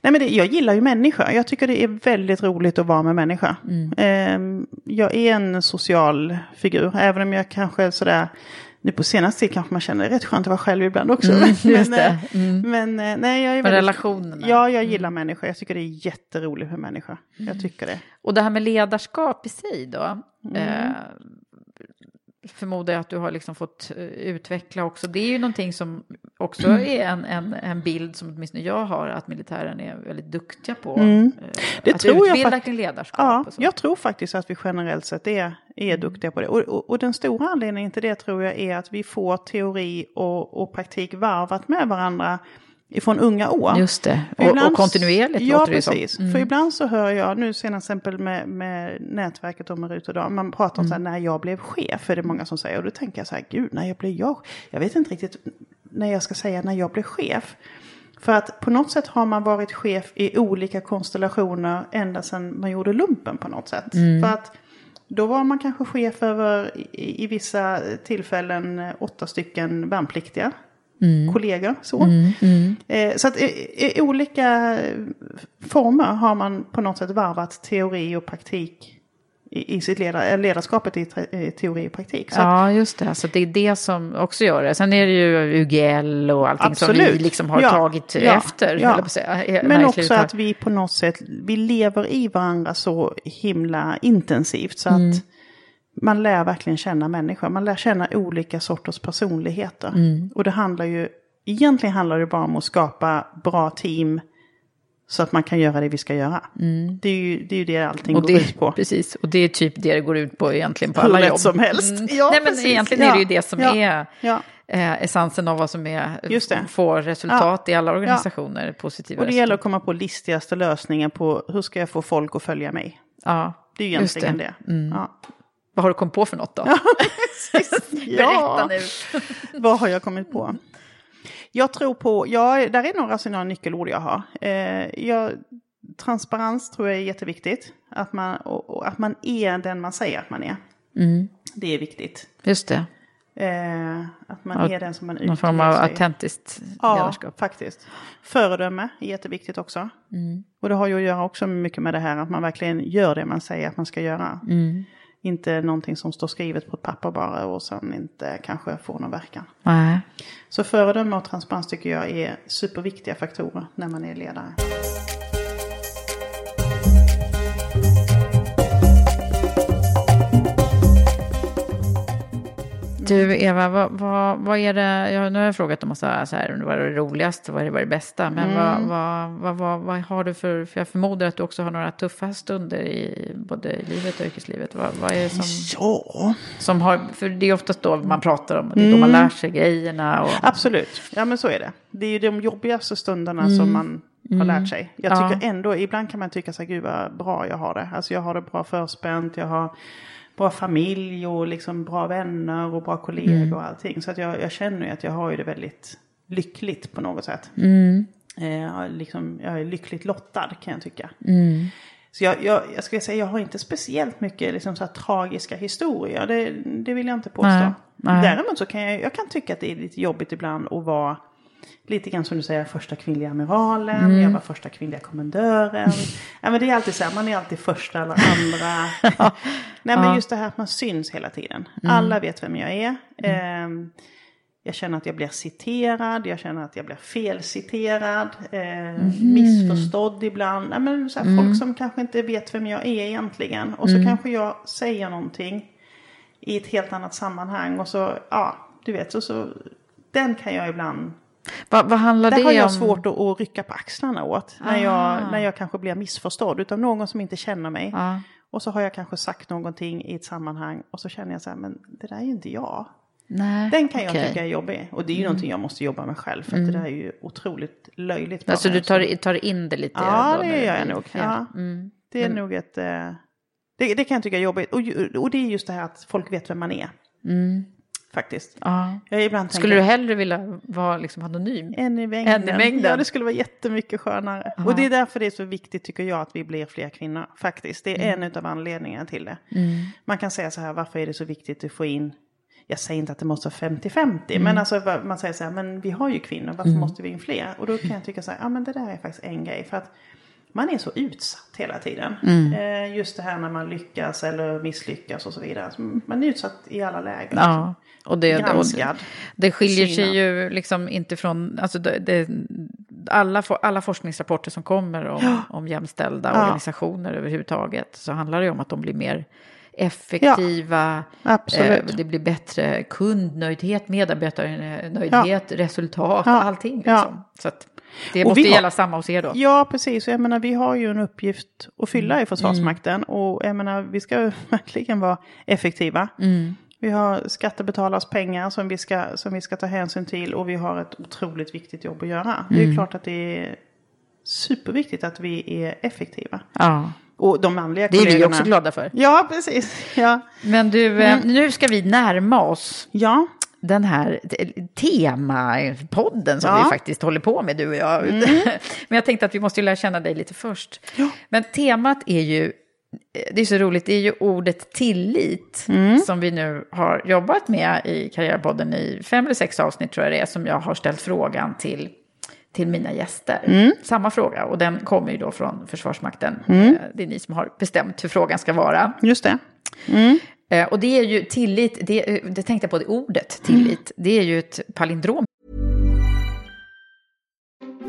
Nej, men det, jag gillar ju människor. Jag tycker det är väldigt roligt att vara med människa. Ehm, jag är en social figur, även om jag kanske sådär... Nu på senaste tid kanske man känner det är rätt skönt att vara själv ibland också. Mm, men, eh, men eh, nej, jag är väldigt, relationerna. Ja, jag gillar människor. Jag tycker det är jätteroligt med människor. Jag tycker det. Och det här med ledarskap i sig då? Mm. Eh, förmodar jag att du har liksom fått eh, utveckla också. Det är ju någonting som också Mm. är en, en, en bild som åtminstone jag har att militären är väldigt duktiga på. Mm. eh, Det att tror jag utbilda fakt- kring ledarskap. Ja, jag tror faktiskt att vi generellt sett är, är duktiga på det. Och, och, och den stora anledningen till det tror jag är att vi får teori och, och praktik varvat med varandra ifrån unga år. Just det, För och, ibland- och kontinuerligt ja, låter det som. Mm. precis. För ibland så hör jag, nu senast exempel med, med nätverket om Rut Dan, man pratar om så här, Mm. när jag blev chef, är det många som säger. Och då tänker jag så här, gud, när jag blev jag, jag vet inte riktigt när jag ska säga när jag blev chef. För att på något sätt har man varit chef i olika konstellationer ända sedan man gjorde lumpen på något sätt. Mm. För att Då var man kanske chef över i, i vissa tillfällen eh, åtta stycken värnpliktiga. Kollegor så. Eh, så att i, i olika former har man på något sätt varvat teori och praktik i, i sitt ledar, ledarskapet i, i teori och praktik. Så Ja, just det. Så det är det som också gör det. Sen är det ju UGL och allting som vi Absolut. liksom har Ja, tagit ja, efter. ja. säga. Eh, Men också att vi på något sätt, vi lever i varandra så himla intensivt så Mm. att man lär verkligen känna människor. Man lär känna olika sorters personligheter. Mm. Och det handlar ju, egentligen handlar det bara om att skapa bra team så att man kan göra det vi ska göra. Det, är ju, det är ju det allting Mm. Och går det, ut på. precis, och det är typ det det går ut på egentligen på Hur alla lätt jobb. som helst. Mm. Ja, Nej, men precis. egentligen är det ju Ja. det som Ja. är Ja. eh, essensen av vad som är det. får resultat i alla organisationer. Positiva Och det gäller att komma på listigaste lösningen på hur ska jag få folk att följa mig. Ja, Det är ju just egentligen det. Mm. Ja. Vad har du kommit på för något då? Ja. Berätta nu. Vad har jag kommit på? Jag tror på, ja, där är några sådana nyckelord jag har. Eh, jag, transparens tror jag är jätteviktigt. Att man, och, och att man är den man säger att man är. Mm. Det är viktigt. Just det, Eh, att man Ja, är den som man någon form av sig. autentiskt Ja, ledarskap. faktiskt. Föredöme är jätteviktigt också. Mm. Och det har ju att göra också mycket med det här att man verkligen gör det man säger att man ska göra. Mm. Inte någonting som står skrivet på ett papper bara och sen inte kanske får någon verkan. Nej. Så föredöme och transparens tycker jag är superviktiga faktorer när man är ledare. Du Eva, vad, vad, vad är det, jag, nu har jag frågat en massa så här, vad är det roligaste, vad är det, vad är det bästa, men vad, Mm. vad, vad, vad, vad har du för, för jag förmodar att du också har några tuffa stunder i både i livet och yrkeslivet. Vad, vad är det som, Ja, som har, för det är oftast då man pratar om, det är då man Mm. lär sig grejerna. Och, absolut. Ja men så är det. Det är ju de jobbigaste stunderna som man har lärt sig. Jag Ja. tycker ändå, ibland kan man tycka så här, gud vad bra jag har det. Alltså jag har det bra förspänt, jag har bra familj och liksom bra vänner och bra kollegor och allting. Så att jag, jag känner ju att jag har ju det väldigt lyckligt på något sätt. Eh, jag, har liksom, jag är lyckligt lottad kan jag tycka. Så jag, jag, jag skulle säga, jag har inte speciellt mycket liksom så här tragiska historier. Det, det vill jag inte påstå. Nej, nej. Däremot så kan jag, jag kan tycka att det är lite jobbigt ibland att vara lite grann som du säger, första kvinnliga amiralen, Mm. jag var första kvinnliga kommendören. ja, men det är alltid så här, man är alltid första eller andra. Nej men just det här att man syns hela tiden. Mm. Alla vet vem jag är. Ehm, jag känner att jag blir citerad, jag känner att jag blir felciterad, eh, missförstådd ibland. Nej, men så här, Folk som kanske inte vet vem jag är egentligen. Och så kanske jag säger någonting i ett helt annat sammanhang. Och så, ja, du vet, så, så den kan jag ibland vad, vad handlar där det har jag om? svårt att, att rycka på axlarna åt. När jag, när jag kanske blir missförstådd utav någon som inte känner mig. Ja. Och så har jag kanske sagt någonting i ett sammanhang och så känner jag så här, men det där är ju inte jag. Nej, Den kan jag tycka är jobbig. Och det är ju någonting jag måste jobba med själv. För att det där är ju otroligt löjligt. Alltså du tar, tar in det lite? Ja, då det gör jag nog. Ja. Mm. Det är nog ett... eh, Det, det kan jag tycka är jobbigt. Och, och det är just det här att folk vet vem man är. Faktiskt. Ja. Jag ibland Skulle tänker, du hellre vilja vara liksom anonym? En i mängden. En i mängden. Ja, det skulle vara jättemycket skönare. Och det är därför det är så viktigt tycker jag att vi blir fler kvinnor. Faktiskt, det är en av anledningarna till det. Man kan säga så här, varför är det så viktigt att få in jag säger inte att det måste vara 50-50, men alltså man säger så här, men vi har ju kvinnor, varför måste vi in fler? Och då kan jag tycka så här, ja men det där är faktiskt en grej, för att man är så utsatt hela tiden. Eh, just det här när man lyckas eller misslyckas och så vidare. Så Man är utsatt i alla lägen. Ja, och det, och det, Granskad. det skiljer sig Synad. ju liksom inte från, alltså det, det, alla, for- alla forskningsrapporter som kommer om, om jämställda Ja. organisationer överhuvudtaget så handlar det ju om att de blir mer effektiva, absolut. eh, det blir bättre kundnöjdhet, medarbetarnöjdhet, resultat, Ja. allting. Ja. Liksom. Så att det Och måste har- gälla samma hos er då. Ja, precis. Jag menar, vi har ju en uppgift att fylla Mm. i Försvarsmakten. Och jag menar, vi ska verkligen vara effektiva. Mm. Vi har skattebetalars pengar som vi, ska, som vi ska ta hänsyn till. Och vi har ett otroligt viktigt jobb att göra. Det är Mm. klart att det är superviktigt att vi är effektiva. Ja. Och de manliga Det är kollegorna. vi också glada för. Ja, precis. Ja, Men du, eh, nu ska vi närma oss ja. den här te- temapodden som Ja. vi faktiskt håller på med, du och jag. Men jag tänkte att vi måste lära känna dig lite först. Men temat är ju det är så roligt, det är ju ordet tillit som vi nu har jobbat med i Karriärpodden i fem eller sex avsnitt tror jag det är, som jag har ställt frågan till, till mina gäster. Samma fråga, och den kommer ju då från Försvarsmakten. Eh, Det är ni som har bestämt hur frågan ska vara. Just det. Eh, Och det är ju tillit, det, eh, det tänkte jag på, det ordet tillit, det är ju ett palindrom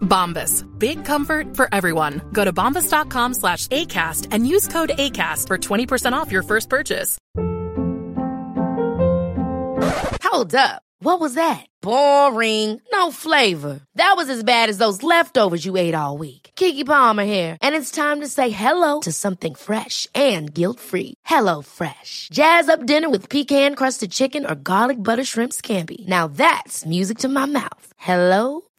Bombas. Big comfort for everyone. Go to bombas.com slash ACAST and use code ACAST for 20% off your first purchase. Hold up. What was that? Boring. No flavor. That was as bad as those leftovers you ate all week. Kiki Palmer here, and it's time to say hello to something fresh and guilt-free. Hello Fresh. Jazz up dinner with pecan-crusted chicken or garlic butter shrimp scampi. Now that's music to my mouth. Hello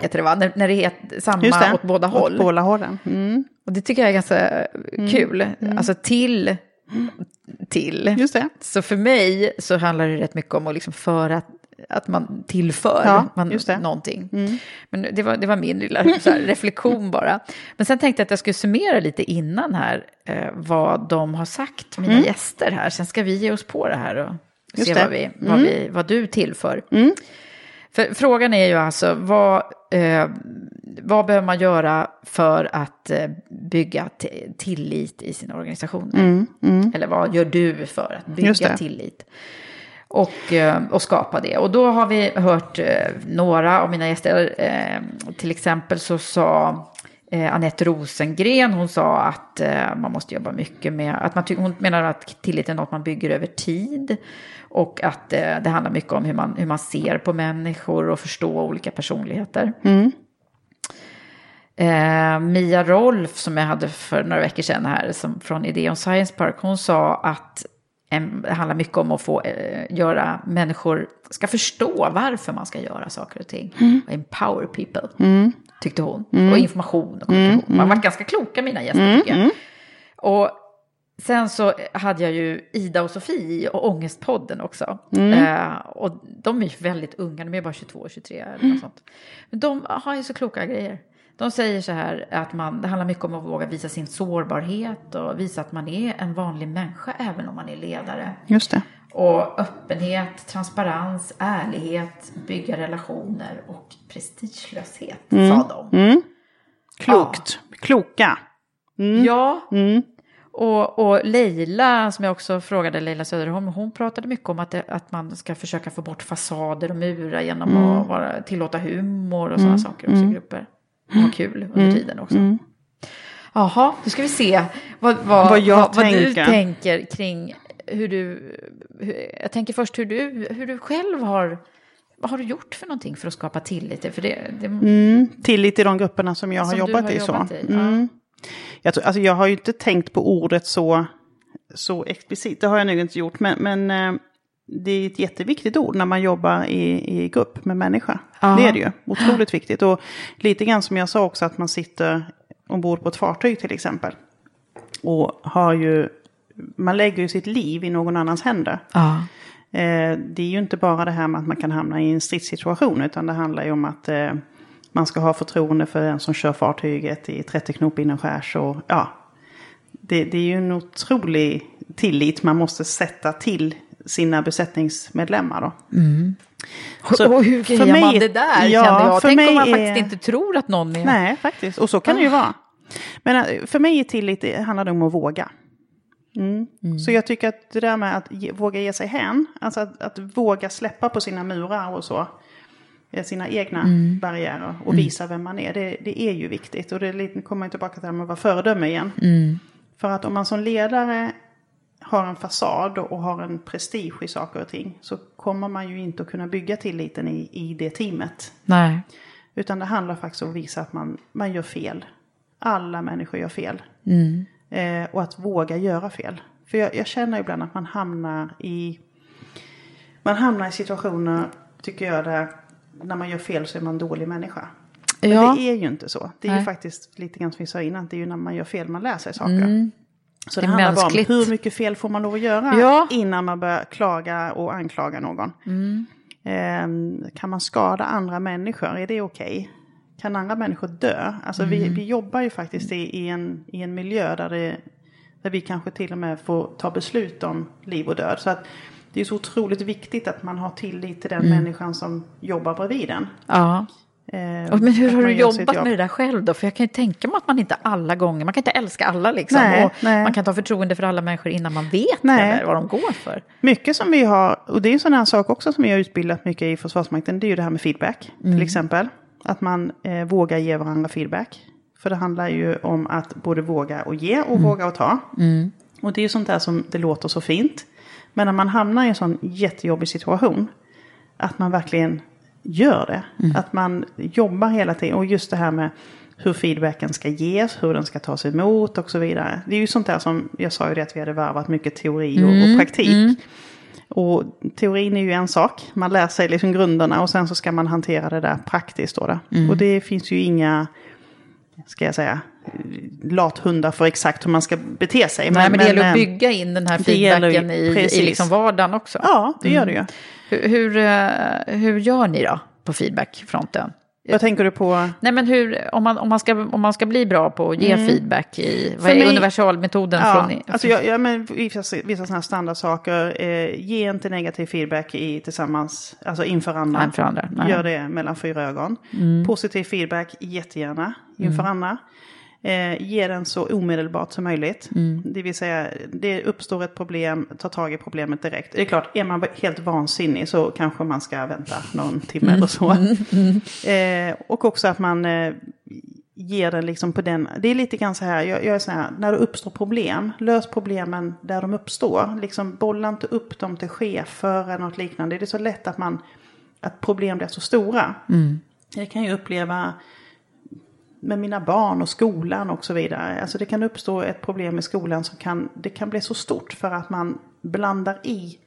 Heter det va? När, när det är samma det. åt båda håll. Åt båda hållen. Mm. Och det tycker jag är ganska kul. Alltså till, till. Just det. Så för mig så handlar det rätt mycket om att liksom föra att man tillför Ja, man, det. Mm. någonting. Men det var, det var min lilla här, reflektion bara. Men sen tänkte jag att jag skulle summera lite innan här eh, vad de har sagt, mina gäster här. Sen ska vi ge oss på det här och Mm. Just se det. vad, vi, vad, vi, vad du tillför. Mm. För frågan är ju alltså, vad, eh, vad behöver man göra för att eh, bygga tillit i sina organisationer? Eller vad gör du för att Mm, bygga tillit? Och, eh, och skapa det. Och då har vi hört eh, några av mina gäster, eh, till exempel så sa eh, Anette Rosengren, hon sa att eh, man måste jobba mycket med, att man hon menar att tillit är något man bygger över tid. Och att eh, det handlar mycket om hur man, hur man ser på människor och förstå olika personligheter. Eh, Mia Rolf som jag hade för några veckor sedan här som, från Ideon Science Park, hon sa att det handlar mycket om att få eh, göra människor ska förstå varför man ska göra saker och ting. Empower people, tyckte hon. Och information och kommunikation. Man har varit ganska kloka mina gäster tycker jag. Och sen så hade jag ju Ida och Sofie och Ångestpodden också. Eh, och de är ju väldigt unga, de är bara 22 och 23 eller något sånt. Men de har ju så kloka grejer. De säger så här att man, det handlar mycket om att våga visa sin sårbarhet och visa att man är en vanlig människa även om man är ledare. Just det. Och öppenhet, transparens, ärlighet, bygga relationer och prestigelöshet, sa de. Klokt. Kloka. Ja. Och, och Leila, som jag också frågade, Leila Söderholm, hon pratade mycket om att, det, att man ska försöka få bort fasader och murar genom att vara, tillåta humor och sådana saker också i grupper. Och ha kul under Mm. tiden också. Mm. Jaha, nu ska vi se vad, vad, Vad jag vad, vad du tänker. kring hur du... Hur, jag tänker först hur du, hur du själv har... Vad har du gjort för någonting för att skapa tillit? För det, det, Mm, tillit i de grupperna som jag har Som du jobbat har i. jobbat så. i, ja. Mm. Jag, tror, alltså jag har ju inte tänkt på ordet så, så explicit, det har jag nog inte gjort. Men, men eh, det är ett jätteviktigt ord när man jobbar i, i grupp med människa. Ja. Det är det ju, otroligt viktigt. Och lite grann som jag sa också att man sitter ombord på ett fartyg till exempel. Och har ju, man lägger ju sitt liv i någon annans händer. ja. Eh, det är ju inte bara det här med att man kan hamna i en stridssituation, utan det handlar ju om att eh, man ska ha förtroende för den som kör fartyget i 30 knop inomskärs. Och, ja, det, det är ju en otrolig tillit man måste sätta till sina besättningsmedlemmar. Då. Så och hur för grejer mig- man det där ja, kände jag? för Tänk om mig man är- faktiskt inte tror att någon är... Nej, faktiskt. Och så kan det ju vara. Men eh, för mig är tillit, det handlar om att våga. Mm. Så jag tycker att det där med att ge, våga ge sig hän, alltså att, att våga släppa på sina murar och så, eh, sina egna barriärer och visa vem man är, det, det är ju viktigt. Och det kommer man tillbaka till det här med att vara föredöme igen. För att om man som ledare har en fasad och har en prestige i saker och ting så kommer man ju inte att kunna bygga tilliten i, i det teamet. Nej. Utan det handlar faktiskt om att visa att man, man gör fel. Alla människor gör fel. Eh, och att våga göra fel. För jag, jag känner ibland att man hamnar i... Man hamnar i situationer, tycker jag, där när man gör fel så är man en dålig människa. Men Ja. det är ju inte så. Det är ju Nej. faktiskt lite grann som vi sa innan, det är ju när man gör fel man lär sig saker. Så det, Det handlar bara om hur mycket fel får man lov att göra Ja. innan man börjar klaga och anklaga någon. Ehm, kan man skada andra människor, är det okej? Kan andra människor dö? Alltså vi, vi jobbar ju faktiskt i, i, en, i en miljö där, det, där vi kanske till och med får ta beslut om liv och död. Så att det är så otroligt viktigt att man har tillit till den människan som jobbar bredvid en. Ja. Och Men hur har du jobbat jobb. med det där själv då? För jag kan ju tänka mig att man inte alla gånger, man kan inte älska alla liksom. Nej, och nej. Man kan ta förtroende för alla människor innan man vet Nej. vad de går för. Mycket som vi har, och det är en sån här sak också som vi har utbildat mycket i Försvarsmakten, det är ju det här med feedback. Till exempel, att man eh, vågar ge varandra feedback. För det handlar ju om att både våga och ge och våga och ta. Och det är ju sånt där som det låter så fint. Men när man hamnar i en sån jättejobbig situation, att man verkligen gör det. Att man jobbar hela tiden. Och just det här med hur feedbacken ska ges, hur den ska tas emot och så vidare. Det är ju sånt där som, jag sa ju det att vi hade varvat mycket teori och, och praktik. Och teorin är ju en sak, man lär sig liksom grunderna och sen så ska man hantera det där praktiskt då. då. Och det finns ju inga, ska jag säga, lathundar för exakt hur man ska bete sig. Nej, men, det gäller eh, att bygga in den här feedbacken i, i liksom vardagen också. Ja, det gör det ju. Hur, hur, eh, hur gör ni då på feedbackfronten? Vad tänker du på? Nej, men hur, om, man, om, man ska, om man ska bli bra på att ge feedback i, vad För är mig- universalmetoden Ja, från... alltså jag, ja, men vissa, vissa sådana här standardsaker. Eh, ge inte negativ feedback i, tillsammans, alltså inför andra. Inför andra. Gör det mellan fyra ögon. Positiv feedback jättegärna inför andra. Eh, ge den så omedelbart som möjligt. Det vill säga, det uppstår ett problem, ta tag i problemet direkt. Det är klart, är man helt vansinnig så kanske man ska vänta någon timme eller så. Eh, och också att man eh, ger den liksom på den, det är lite grann så här, jag, jag är så här, när det uppstår problem, lös problemen där de uppstår. Liksom bolla inte upp dem till chefer eller något liknande. Det är så lätt att man, att problem blir så stora. Jag kan ju uppleva med mina barn och skolan och så vidare. Alltså det kan uppstå ett problem i skolan som kan, det kan bli så stort för att man blandar i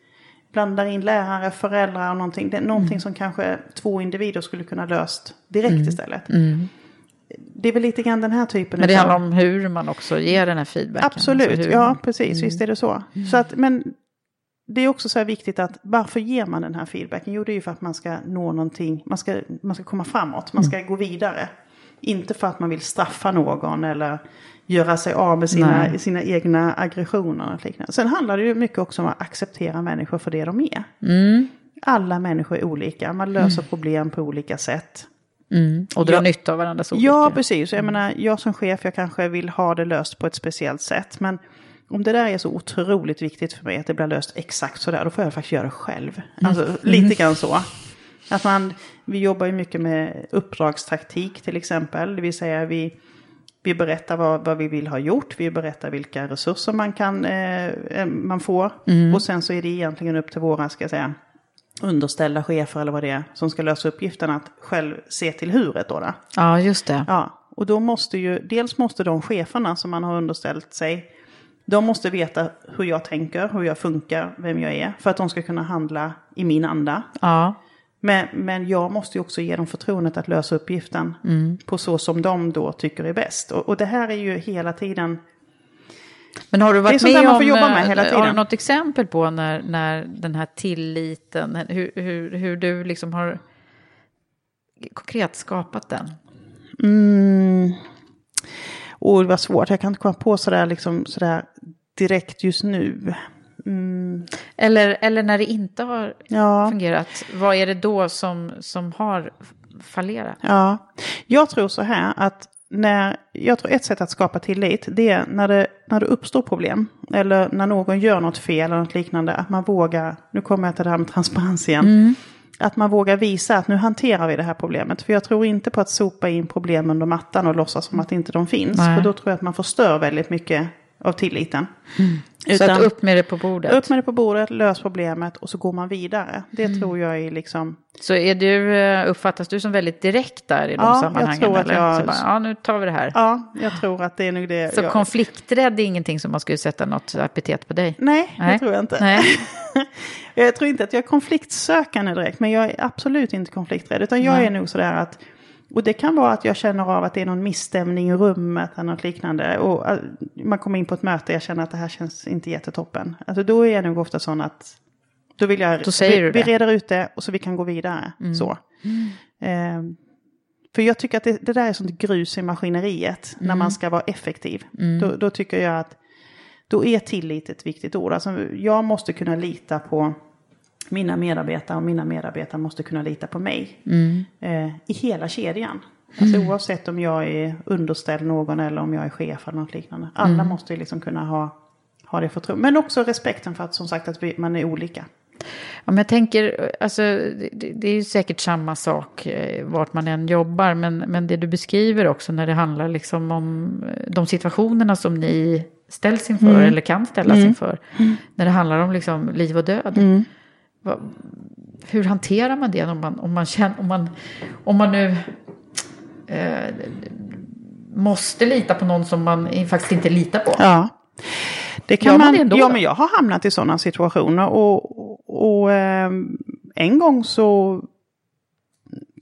blandar in lärare, föräldrar och någonting. Det är någonting som kanske två individer skulle kunna löst direkt istället. Det är väl lite grann den här typen Men det handlar om hur man också ger den här feedbacken. Absolut, Alltså ja man- precis, visst är det så. så att, men det är också så här viktigt att varför ger man den här feedbacken? Jo, det är ju för att man ska nå någonting, man ska, man ska komma framåt, man ska gå vidare. Inte för att man vill straffa någon eller göra sig av med sina, Nej. sina egna aggressioner och liknande. Sen handlar det ju mycket också om att acceptera människor för det de är. Alla människor är olika, man löser problem på olika sätt. Mm. Och dra nytta av varandras olika. Ja, precis. Jag menar, jag som chef, jag kanske vill ha det löst på ett speciellt sätt. Men om det där är så otroligt viktigt för mig att det blir löst exakt så där, då får jag faktiskt göra det själv. Alltså lite grann så. Att man, vi jobbar ju mycket med uppdragstaktik till exempel. Det vill säga vi, vi berättar vad, vad vi vill ha gjort. Vi berättar vilka resurser man, kan, eh, man får. Mm. Och sen så är det egentligen upp till våra, ska jag säga, underställda chefer eller vad det är som ska lösa uppgiften att själv se till huret då. då. Ja, just det. Ja, och då måste ju, dels måste de cheferna som man har underställt sig, de måste veta hur jag tänker, hur jag funkar, vem jag är, för att de ska kunna handla i min anda. Ja. Men, men jag måste ju också ge dem förtroendet att lösa uppgiften Mm. på så som de då tycker är bäst. Och, och det här är ju hela tiden... Men har du varit med om, med eh, har du något exempel på när, när den här tilliten, hur, hur, hur du liksom har konkret skapat den? Mm, och det var svårt, jag kan inte komma på sådär, liksom, sådär direkt just nu. Mm, Eller, eller när det inte har Ja. fungerat, vad är det då som, som har fallerat? Ja, jag tror så här att när, jag tror ett sätt att skapa tillit det är när det, när det uppstår problem. Eller när någon gör något fel eller något liknande. Att man vågar, nu kommer jag till det här med transparens igen. Mm. Att man vågar visa att nu hanterar vi det här problemet. För jag tror inte på att sopa in problem under mattan och låtsas som att inte de finns. Nej. För då tror jag att man förstör väldigt mycket av tilliten. Så att upp med det på bordet. Upp med det på bordet, lös problemet och så går man vidare. Det tror jag är liksom... Så är du, eh, uppfattas du som väldigt direkt där i de Ja, jag sammanhangen? tror att eller? jag- Så bara, ja, nu tar vi det här. Ja, jag tror att det är nog det. Så jag... konflikträdd är ingenting som man skulle sätta något epitet på dig? Nej, det tror jag inte. Nej. jag tror inte att jag är konfliktsökande direkt, men jag är absolut inte konflikträdd. Utan jag Nej. är nog sådär att, och det kan vara att jag känner av att det är någon misstämning i rummet eller något liknande. Och äh, man kommer in på ett möte och jag känner att det här känns inte jättetoppen. Alltså då är jag nog ofta sån att, då vill jag, Då säger vi, vi reder ut det och så vi kan gå vidare. Mm. Så. Ehm, för jag tycker att det, det där är sånt grus i maskineriet när Mm. man ska vara effektiv. Mm. Då, då tycker jag att då är tillit ett viktigt ord. Alltså, jag måste kunna lita på mina medarbetare och mina medarbetare måste kunna lita på mig. Mm. Eh, I hela kedjan. Alltså, Mm. Oavsett om jag är underställd någon eller om jag är chef eller något liknande. Alla Mm. måste liksom kunna ha, ha det förtroendet. Men också respekten för att som sagt att vi, man är olika. Men jag tänker, alltså, det, det är ju säkert samma sak eh, vart man än jobbar, men, men det du beskriver också när det handlar liksom om eh, de situationerna som ni ställs inför Mm. eller kan ställas Mm. inför. När det handlar om liksom liv och död. Hur hanterar man det om man, om man, känner, om man, om man nu eh, måste lita på någon som man faktiskt inte litar på? Ja. Det kan Gör man man, det ändå? ja, men jag har hamnat i sådana situationer. Och, och, och ehm, en gång så,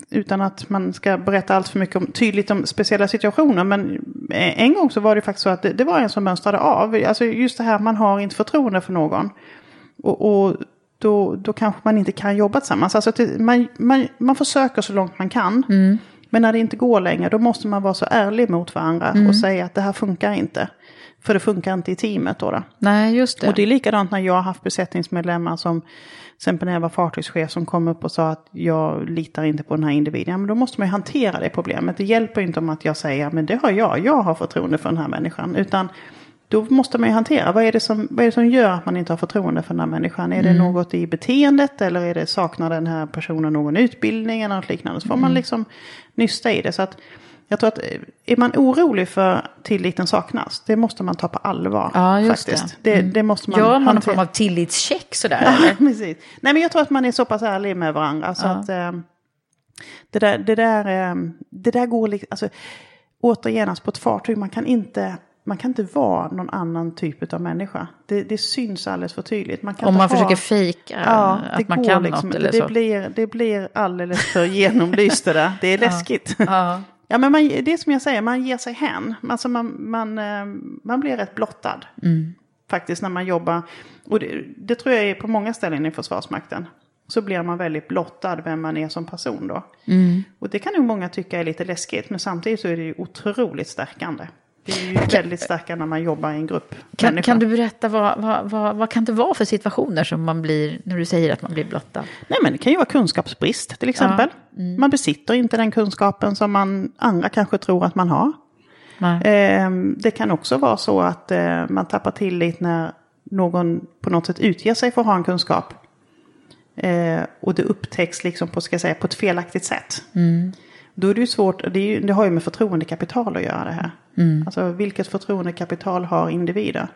utan att man ska berätta allt för mycket om, tydligt om speciella situationer, men eh, en gång så var det faktiskt så att det, det var en som mönstrade av. Alltså just det här, man har inte förtroende för någon. Och, och då, då kanske man inte kan jobba tillsammans. Alltså det, man, man, man försöker så långt man kan. Mm. Men när det inte går längre, då måste man vara så ärlig mot varandra Mm. och säga att det här funkar inte. För det funkar inte i teamet då. då. Nej, just det. Och det är likadant när jag har haft besättningsmedlemmar som, till exempel när jag var fartygschef, som kom upp och sa att jag litar inte på den här individen. Ja, men då måste man ju hantera det problemet. Det hjälper inte om att jag säger, men det har jag, jag har förtroende för den här människan. Utan då måste man ju hantera, vad är, det som, vad är det som gör att man inte har förtroende för den här människan? Är det Mm. något i beteendet eller är det saknar den här personen någon utbildning eller något liknande? Så får man Mm. liksom nysta i det. Så att jag tror att eh, är man orolig för tilliten saknas, det måste man ta på allvar. Ja, just faktiskt. det. Det, Mm. det måste man Gör man någon hantera. form av tillitscheck sådär? Ja, precis. Nej, men jag tror att man är så pass ärlig med varandra. Så Ja. att, eh, det, där, det, där, eh, det där går liksom... Alltså, återigen, alltså på ett fartyg, man kan inte... Man kan inte vara någon annan typ av människa. Det, det syns alldeles för tydligt. Man kan Om man ha- försöker fejka att man kan något eller det så. Blir, det blir alldeles för genomlyst det där. Det är Ja. läskigt. Ja. Ja, men man, det är som jag säger, man ger sig hän. Alltså man, man, eh, man blir rätt blottad Mm. faktiskt när man jobbar. Och det, det tror jag är på många ställen i Försvarsmakten. Så blir man väldigt blottad vem man är som person då. Mm. Och det kan nog många tycka är lite läskigt. Men samtidigt så är det ju otroligt stärkande. Det är ju väldigt stärkande när man jobbar i en grupp. Kan, kan du berätta vad, vad, vad, vad kan det vara för situationer som man blir, när du säger att man blir blottad? Nej men det kan ju vara kunskapsbrist till exempel. Ja, mm. Man besitter inte den kunskapen som man andra kanske tror att man har. Ehm, Det kan också vara så att eh, man tappar tillit när någon på något sätt utger sig för att ha en kunskap. Eh, och det upptäcks liksom på, ska säga, på ett felaktigt sätt. Mm. Då är det ju svårt, det, ju, det har ju med förtroendekapital att göra det här. Mm. Alltså vilket förtroendekapital har individer?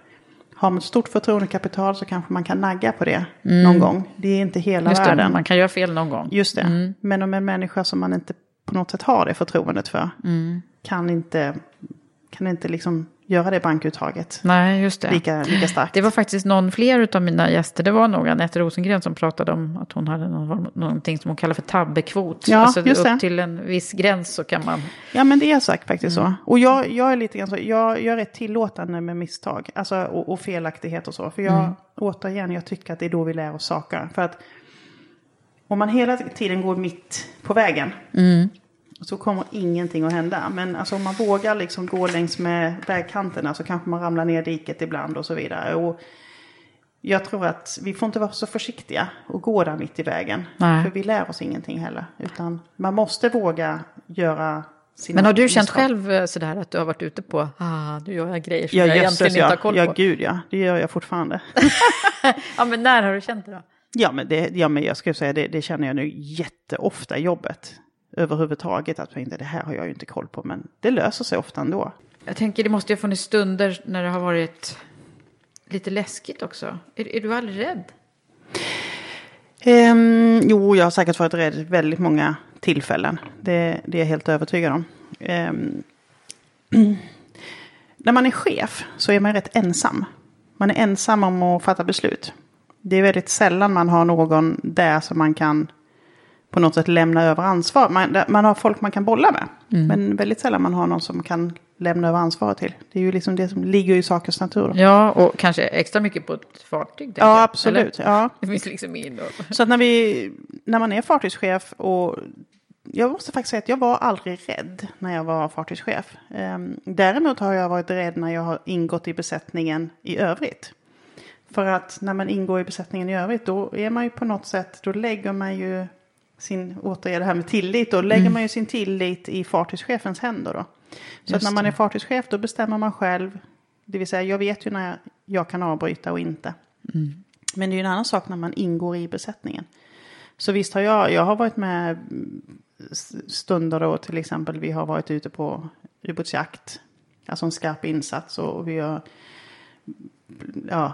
Har man ett stort förtroendekapital så kanske man kan nagga på det Mm. någon gång. Det är inte hela Just det, världen. man kan göra fel någon gång. Just det. Mm. Men om en människa som man inte på något sätt har det förtroendet för Mm. kan inte, kan inte liksom göra det bankuttaget Nej, just det. lika, lika starkt. Det var faktiskt någon fler av mina gäster, det var nog Anette Rosengren som pratade om att hon hade någon, någonting som hon kallar för tabbekvot. Ja, alltså just upp det. till en viss gräns så kan man... Ja men det är sagt faktiskt Mm. så. Och jag, jag är lite grann så, jag, jag är rätt tillåtande med misstag. Alltså och, och felaktighet och så. För jag, Mm. återigen, jag tycker att det är då vi lär oss saker. För att om man hela tiden går mitt på vägen. Mm. Så kommer ingenting att hända. Men alltså om man vågar liksom gå längs med vägkanterna så kanske man ramlar ner diket ibland och så vidare. Och jag tror att vi får inte vara så försiktiga och gå där mitt i vägen. Nej. För vi lär oss ingenting heller. Utan man måste våga göra sina Men har du känt själv eh, sådär att du har varit ute på, ah, nu gör jag grejer som Ja, jag egentligen inte har ja. koll ja, på? gud ja. Det gör jag fortfarande. Ja, men när har du känt det då? ja, men det, ja, men jag ska säga det, det känner jag nu jätteofta i jobbet. Överhuvudtaget att inte, det här har jag ju inte koll på. Men det löser sig ofta ändå. Jag tänker det måste ju ha funnits stunder när det har varit lite läskigt också. Är, är du aldrig rädd? Ehm, jo, jag har säkert varit rädd väldigt många tillfällen. Det, det är jag helt övertygad om. Ehm, när man är chef så är man rätt ensam. Man är ensam om att fatta beslut. Det är väldigt sällan man har någon där som man kan på något sätt lämna över ansvar. Man, man har folk man kan bolla med. Mm. Men väldigt sällan man har någon som kan lämna över ansvaret till. Det är ju liksom det som ligger i sakens natur. då. Ja, och kanske extra mycket på ett fartyg. Ja, absolut. eller? Ja. Det finns liksom. Så att när, vi, när man är fartygschef och jag måste faktiskt säga att jag var aldrig rädd när jag var fartygschef. Ehm, däremot har jag varit rädd när jag har ingått i besättningen i övrigt. För att när man ingår i besättningen i övrigt då är man ju på något sätt, då lägger man ju sin, återigen det här med tillit, då lägger Mm. man ju sin tillit i fartygschefens händer då. Så Just att när man är fartygschef då bestämmer man själv, det vill säga jag vet ju när jag, jag kan avbryta och inte. Mm. Men det är ju en annan sak när man ingår i besättningen. Så visst har jag, jag har varit med stunder då till exempel vi har varit ute på ubåtsjakt. Alltså en skarp insats och vi har ja,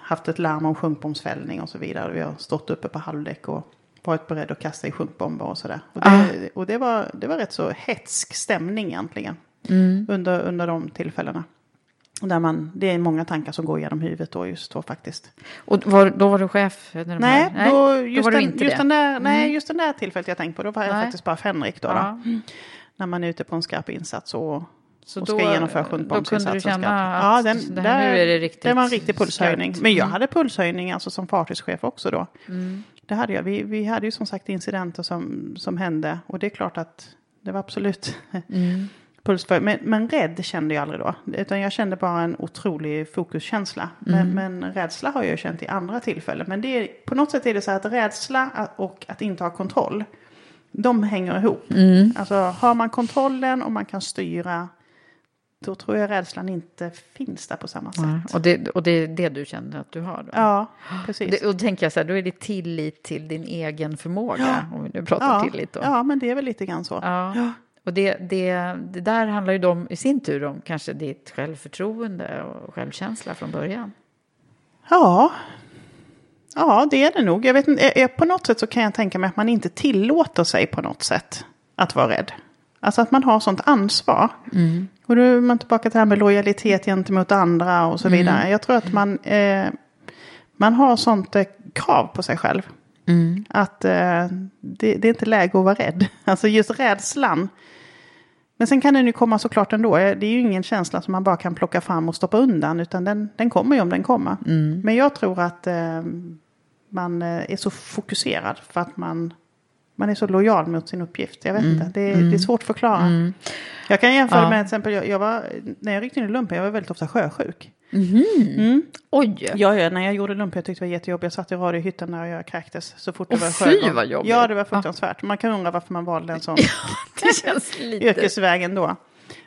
haft ett larm om sjunkbombsfällning och så vidare. Vi har stått uppe på halvdäck och varit beredda att kasta i sjunkbomber och sådär. Och, det, Ah. och det, var, det var rätt så hetsk stämning egentligen Mm. under, under de tillfällena. Där man, det är många tankar som går genom huvudet då just då faktiskt. Och var, då var du chef? När Nej, här? då, just, var du den, inte just det. den där, nej, Mm. just den där tillfället jag tänkte på, då var jag Nej. faktiskt bara Fänrik då. Ja. då. När man är ute på en skarp insats och, Så och då- ska genomföra då kunde du sjunkbombsinsatsen. känna att ja, den, det här där, nu är det riktigt det var en riktig pulshöjning. skarpt. Men jag Mm. hade pulshöjning alltså som fartygschef också då. Mm. Det hade jag. Vi, vi hade ju som sagt incidenter som, som hände. Och det är klart att det var absolut Mm. pulsför. Men, men rädd kände jag aldrig då. Utan jag kände bara en otrolig fokuskänsla. Men, Mm. men rädsla har jag ju känt i andra tillfällen. Men det är, på något sätt är det så att rädsla och att inte ha kontroll. De hänger ihop. Mm. Alltså har man kontrollen och man kan styra. Då tror jag rädslan inte finns där på samma sätt. Ja, och, det, och det är det du känner att du har då? Ja, precis. Det, och då tänker jag så här, då är det tillit till din egen förmåga, om vi nu pratar ja, tillit då. ja, men det är väl lite grann så. Ja. Och det, det, det där handlar ju om, i sin tur om kanske ditt självförtroende och självkänsla från början. Ja. ja, det är det nog. Jag vet på något sätt så kan jag tänka mig att man inte tillåter sig på något sätt att vara rädd. Alltså att man har sånt ansvar. Och då är man tillbaka till det här med lojalitet gentemot andra och så Mm. vidare. Jag tror att man, eh, man har sånt eh, krav på sig själv. Mm. Att eh, det, det är inte läge att vara rädd. Alltså just rädslan. Men sen kan den ju komma såklart ändå. Eh, Det är ju ingen känsla som man bara kan plocka fram och stoppa undan. Utan den, den kommer ju om den kommer. Mm. Men jag tror att eh, man eh, är så fokuserad för att man, man är så lojal mot sin uppgift. Jag vet Mm. inte, det är, det är svårt att förklara. Jag kan jämföra Ja. med till exempel, jag, jag var, när jag ryckte in i lumpen, jag var väldigt ofta sjösjuk. Mhm. Mm. Oj! Ja, ja, när jag gjorde lumpen jag tyckte det var jättejobbigt. Jag satt i radiohytten när jag kräktes så fort det var fy, sjögång. vad jobbigt. Ja, det var fruktansvärt. Man kan undra varför man valde en sån Det känns lite... yrkesväg ändå.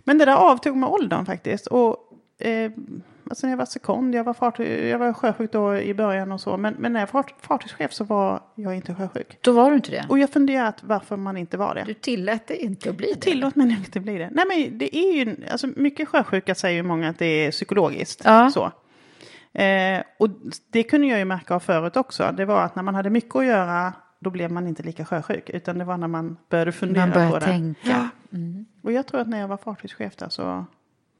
Men det där avtog med åldern faktiskt. Och eh, alltså när jag var sekond, jag var, fartyg, jag var sjösjuk då i början och så. Men, men när jag var fartygschef så var jag inte sjösjuk. Då var du inte det? Och jag funderat varför man inte var det. Du tillät dig inte att bli jag det? Tillåt mig inte bli det. Nej men det är ju, alltså mycket sjösjuka säger ju många att det är psykologiskt. Ja. Så. Eh, och det kunde jag ju märka av förut också. Det var att när man hade mycket att göra då blev man inte lika sjösjuk. Utan det var när man började fundera Man började på det. tänka. Och jag tror att när jag var fartygschef där så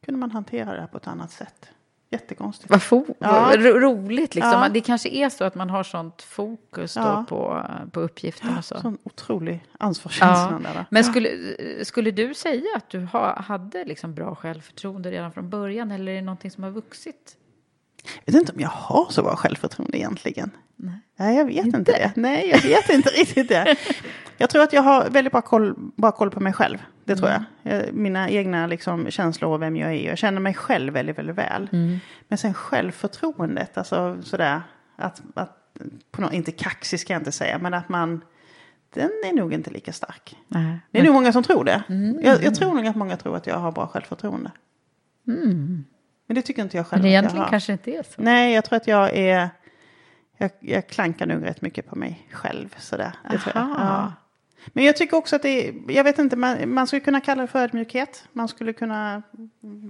kunde man hantera det på ett annat sätt. Jättekonstigt. Vad, fo- Ja. ro- roligt liksom. Ja. Det kanske är så att man har sånt fokus Ja. på, på uppgiften och så. Sån otrolig ansvarskänsla där. Men skulle, skulle du säga att du ha, hade liksom bra självförtroende redan från början eller är det någonting som har vuxit? Jag vet inte om jag har så bra självförtroende egentligen. Nej, jag vet inte. det. Nej, jag vet inte riktigt det. Jag tror att jag har väldigt bra koll, bra koll på mig själv. Det tror jag. jag. Mina egna liksom, känslor och vem jag är. Jag känner mig själv väldigt, väldigt väl. Men sen självförtroendet, alltså sådär. Att, att, på något, inte kaxig ska jag inte säga, men att man... Den är nog inte lika stark. Nej. Det är nog många som tror det. Jag, jag tror nog att många tror att jag har bra självförtroende. Men det tycker inte jag själv Men att jag egentligen har. kanske inte är så. Nej, jag tror att jag är... Jag, jag klankar nog rätt mycket på mig själv. Sådär. Det tror jag. Ja. Men jag tycker också att det är... Jag vet inte, man, man skulle kunna kalla det för ödmjukhet. Man skulle kunna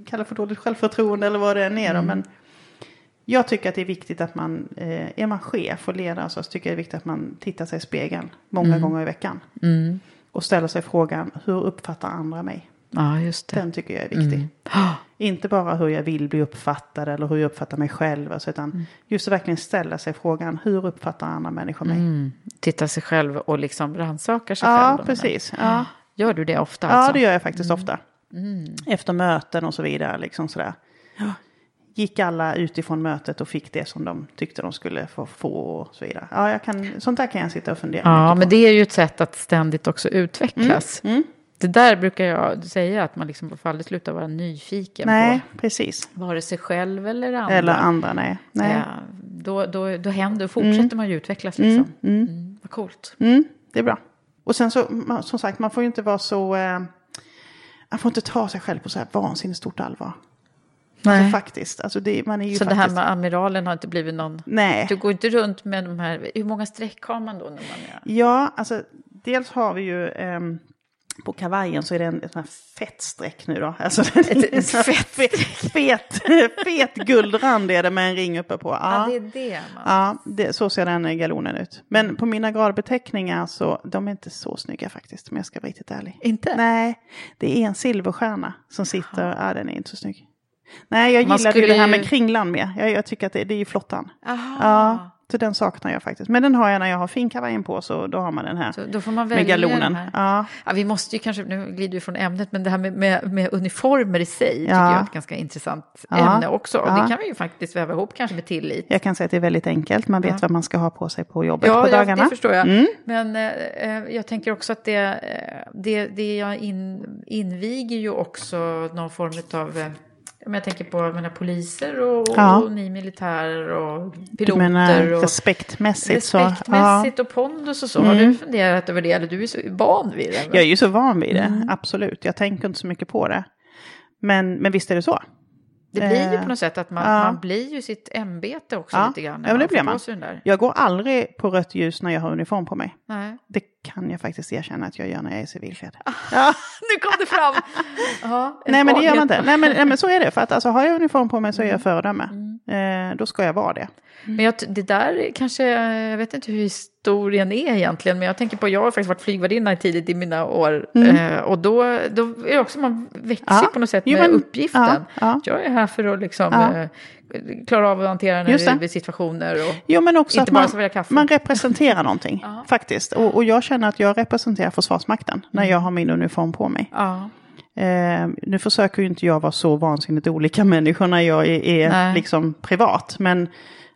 kalla det för dåligt självförtroende eller vad det än är. då, Men jag tycker att det är viktigt att man... Eh, är man chef och ledare så tycker jag det är viktigt att man tittar sig i spegeln många gånger i veckan. Och ställer sig frågan, hur uppfattar andra mig? Ja, just det. Den tycker jag är viktig. Inte bara hur jag vill bli uppfattad eller hur jag uppfattar mig själv. Alltså, utan just att verkligen ställa sig frågan, hur uppfattar andra människor mig? Mm. Titta sig själv och liksom rannsakar sig Ja, själv. då, precis. Ja. Gör du det ofta? Ja, Alltså? det gör jag faktiskt ofta. Efter möten och så vidare. Liksom sådär. Gick alla utifrån mötet och fick det som de tyckte de skulle få, få och så vidare. Ja, jag kan, sånt där kan jag sitta och fundera Ja, men på. det är ju ett sätt att ständigt också utvecklas. Mm. Det där brukar jag säga, att man liksom får aldrig sluta vara nyfiken Nej, precis. på vare sig själv eller andra. Eller andra, nej. nej. Ja, då, då, då händer, fortsätter man ju utvecklas liksom. Mm, vad coolt. Mm, det är bra. Och sen så, som sagt, man får ju inte vara så... Eh, man får inte ta sig själv på så här vansinnigt stort allvar. Alltså faktiskt. Alltså det, man är ju Så det faktiskt... här med amiralen har inte blivit någon... Nej. Du går inte runt med de här... Hur många streck har man då när man är... Ja, alltså dels har vi ju... ehm, på kavajen så är det en, ett fett streck nu då. Alltså, ett, ett fett fet, fet, fet guldrand är det med en ring uppe på. Ja, Ja, det är det man... ja det, så ser den galonen ut. Men på mina gradbeteckningar så, de är inte så snygga faktiskt, om jag ska vara riktigt ärlig. Inte? Nej, det är en silverstjärna som sitter, ja den är inte så snygg. Nej, jag Man gillade ju det här med kringlan med. Jag, jag tycker att det, det är ju flottan. Aha. Ja, så den saknar jag faktiskt. Men den har jag när jag har finkavajen på så då har man den här. Så då får man välja galonen. den här. Ja. Ja, vi måste ju kanske, nu glider vi från ämnet, men det här med, med, med uniformer i sig tycker Ja. jag är ett ganska intressant Ja. ämne också. Och Ja. det kan vi ju faktiskt väva ihop kanske med tillit. Jag kan säga att det är väldigt enkelt. Man vet Ja. vad man ska ha på sig på jobbet Ja, på ja, dagarna. det förstår jag. Mm. Men eh, eh, jag tänker också att det, eh, det, det jag in, inviger ju också någon form av... Men jag tänker på menar, poliser och, Ja. och ni militärer och Du piloter. menar och, respektmässigt så. respektmässigt och pondus och så. Har du funderat över det? Eller du är så van vid det? Ja. Jag är ju så van vid det, Mm. absolut. Jag tänker inte så mycket på det. Men, men visst är det så. Det blir ju Eh, på något sätt att man, ja. man blir ju sitt ämbete också Ja, lite grann. ja men det blir man. Jag går aldrig på rött ljus när jag har uniform på mig. Nej. Det kan jag faktiskt erkänna att jag gör när jag är civilklädd. Ja, nu kom det fram! En Nej men det gör man inte. Nej men, nej men så är det. För att alltså, har jag uniform på mig så är Mm. jag föredöme. Eh, då ska jag vara det. Men jag, det där kanske, jag vet inte hur historien är egentligen, men jag tänker på, jag har faktiskt varit flygvärdinna tidigt i mina år. Eh, och då, då är det också, man växer Mm. Ja. på något sätt Jo, med men- uppgiften. ja, ja. Jag är här för att liksom eh, klara av att hantera när det situationer. Och, Jo men också Inte bara man, servera kaffe. man representerar någonting. Faktiskt. Och, och jag känner att jag representerar Försvarsmakten när jag har min uniform på mig. Eh, nu försöker ju inte jag vara så vansinnigt olika människor när jag är, är liksom privat. Men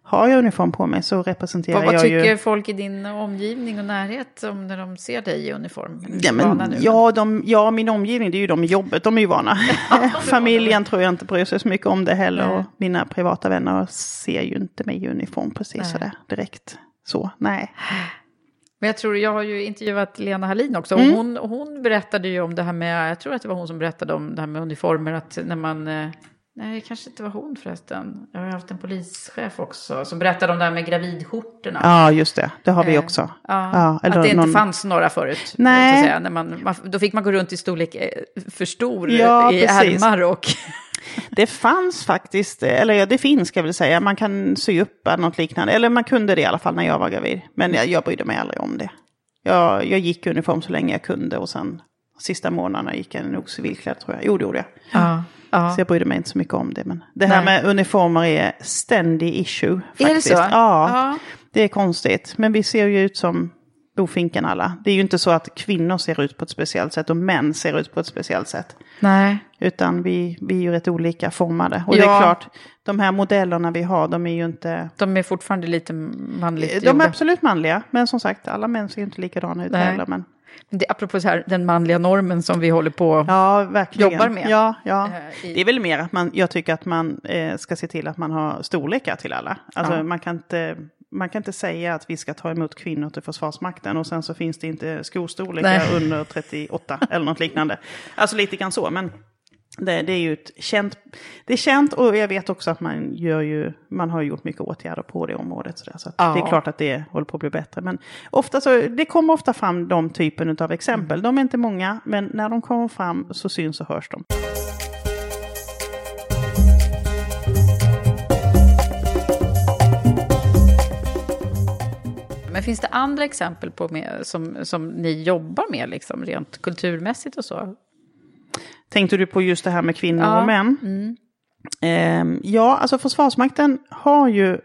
har jag uniform på mig så representerar Vad, vad jag tycker ju... folk i din omgivning och närhet om när de ser dig i uniform? Ja, men, ja, de, ja, min omgivning, det är ju de i jobbet, de är ju vana. Familjen tror jag inte bryr sig så mycket om det heller. Nej. Och mina privata vänner ser ju inte mig i uniform precis Nej. sådär direkt. Så, nej. Men jag tror, jag har ju intervjuat Lena Hallin också. Mm. Hon, hon berättade ju om det här med, jag tror att det var hon som berättade om det här med uniformer. Att när man, eh, Nej, det kanske inte var hon förresten. Jag har haft en polischef också som berättade om det här med gravidskjortorna. Ja, just det. Det har vi Eh, också. Ja, Ja, att det inte någon- fanns några förut. Nej. säga, när man, man, då fick man gå runt i storlek eh, för stor Ja, i precis. ärmar och... Det fanns faktiskt, eller ja, det finns ska jag väl säga, man kan sy upp något liknande. Eller man kunde det i alla fall när jag var gravid. Men jag, jag brydde mig aldrig om det. Jag, jag gick i uniform så länge jag kunde och sen sista månaderna gick jag nog civilklädd tror jag. Jo, det gjorde jag. Ja, ja. Så jag brydde mig inte så mycket om det. Men det här Nej. med uniformer är ständig issue. Faktiskt. Är det så? Ja, Ja. det är konstigt. Men vi ser ju ut som bofinken alla. Det är ju inte så att kvinnor ser ut på ett speciellt sätt och män ser ut på ett speciellt sätt. Nej. Utan vi, vi är ju rätt olika formade. Och det Ja. är klart, de här modellerna vi har, de är ju inte... De är fortfarande lite manligt De är gjorda. absolut manliga, men som sagt, alla män ser ju inte likadana ut Nej. heller. Men... Det, apropå så här, den manliga normen som vi håller på Ja, verkligen. jobbar med. Ja, ja. Eh, i- Det är väl mer att man, jag tycker att man eh, ska se till att man har storlekar till alla. Alltså Ja. man, kan inte, man kan inte säga att vi ska ta emot kvinnor till Försvarsmakten och sen så finns det inte skostorlekar Nej. under 38 eller något liknande. Alltså lite grann så, men det, det är ju ett känt, det är känt och jag vet också att man gör ju, man har gjort mycket åtgärder på det området. Så, där, så Ja. det är klart att det håller på att bli bättre. Men ofta så, det kommer ofta fram de typen av exempel. De är inte många, men när de kommer fram så syns och hörs de. Men finns det andra exempel på med, som, som ni jobbar med, liksom, rent kulturmässigt och så? Tänkte du på just det här med kvinnor Ja. och män? Mm. Ehm, ja, alltså Försvarsmakten har ju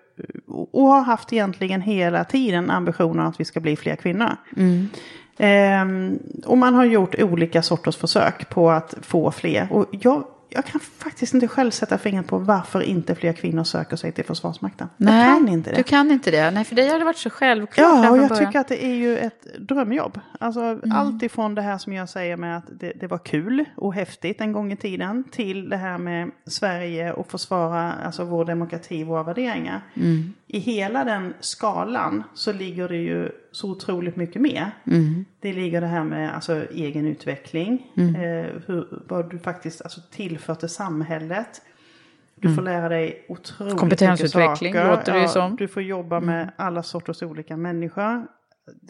och har haft egentligen hela tiden ambitionen att vi ska bli fler kvinnor. Mm. Ehm, och man har gjort olika sorters försök på att få fler. Och jag, jag kan faktiskt inte själv sätta fingret på varför inte fler kvinnor söker sig till Försvarsmakten. jag kan inte det. Du kan inte det? Nej, för dig har det varit så självklart Ja, och jag början. tycker att det är ju ett drömjobb. Alltså Mm. allt ifrån det här som jag säger med att det, det var kul och häftigt en gång i tiden till det här med Sverige och försvara alltså vår demokrati, våra värderingar. Mm. I hela den skalan så ligger det ju så otroligt mycket mer. Mm. Det ligger det här med alltså, egen utveckling, Mm. eh, hur, vad du faktiskt alltså, tillför till samhället. Du får lära dig otroligt Mm. Kompetensutveckling, mycket saker. låter det ju som. Du får jobba med alla sorters olika människor.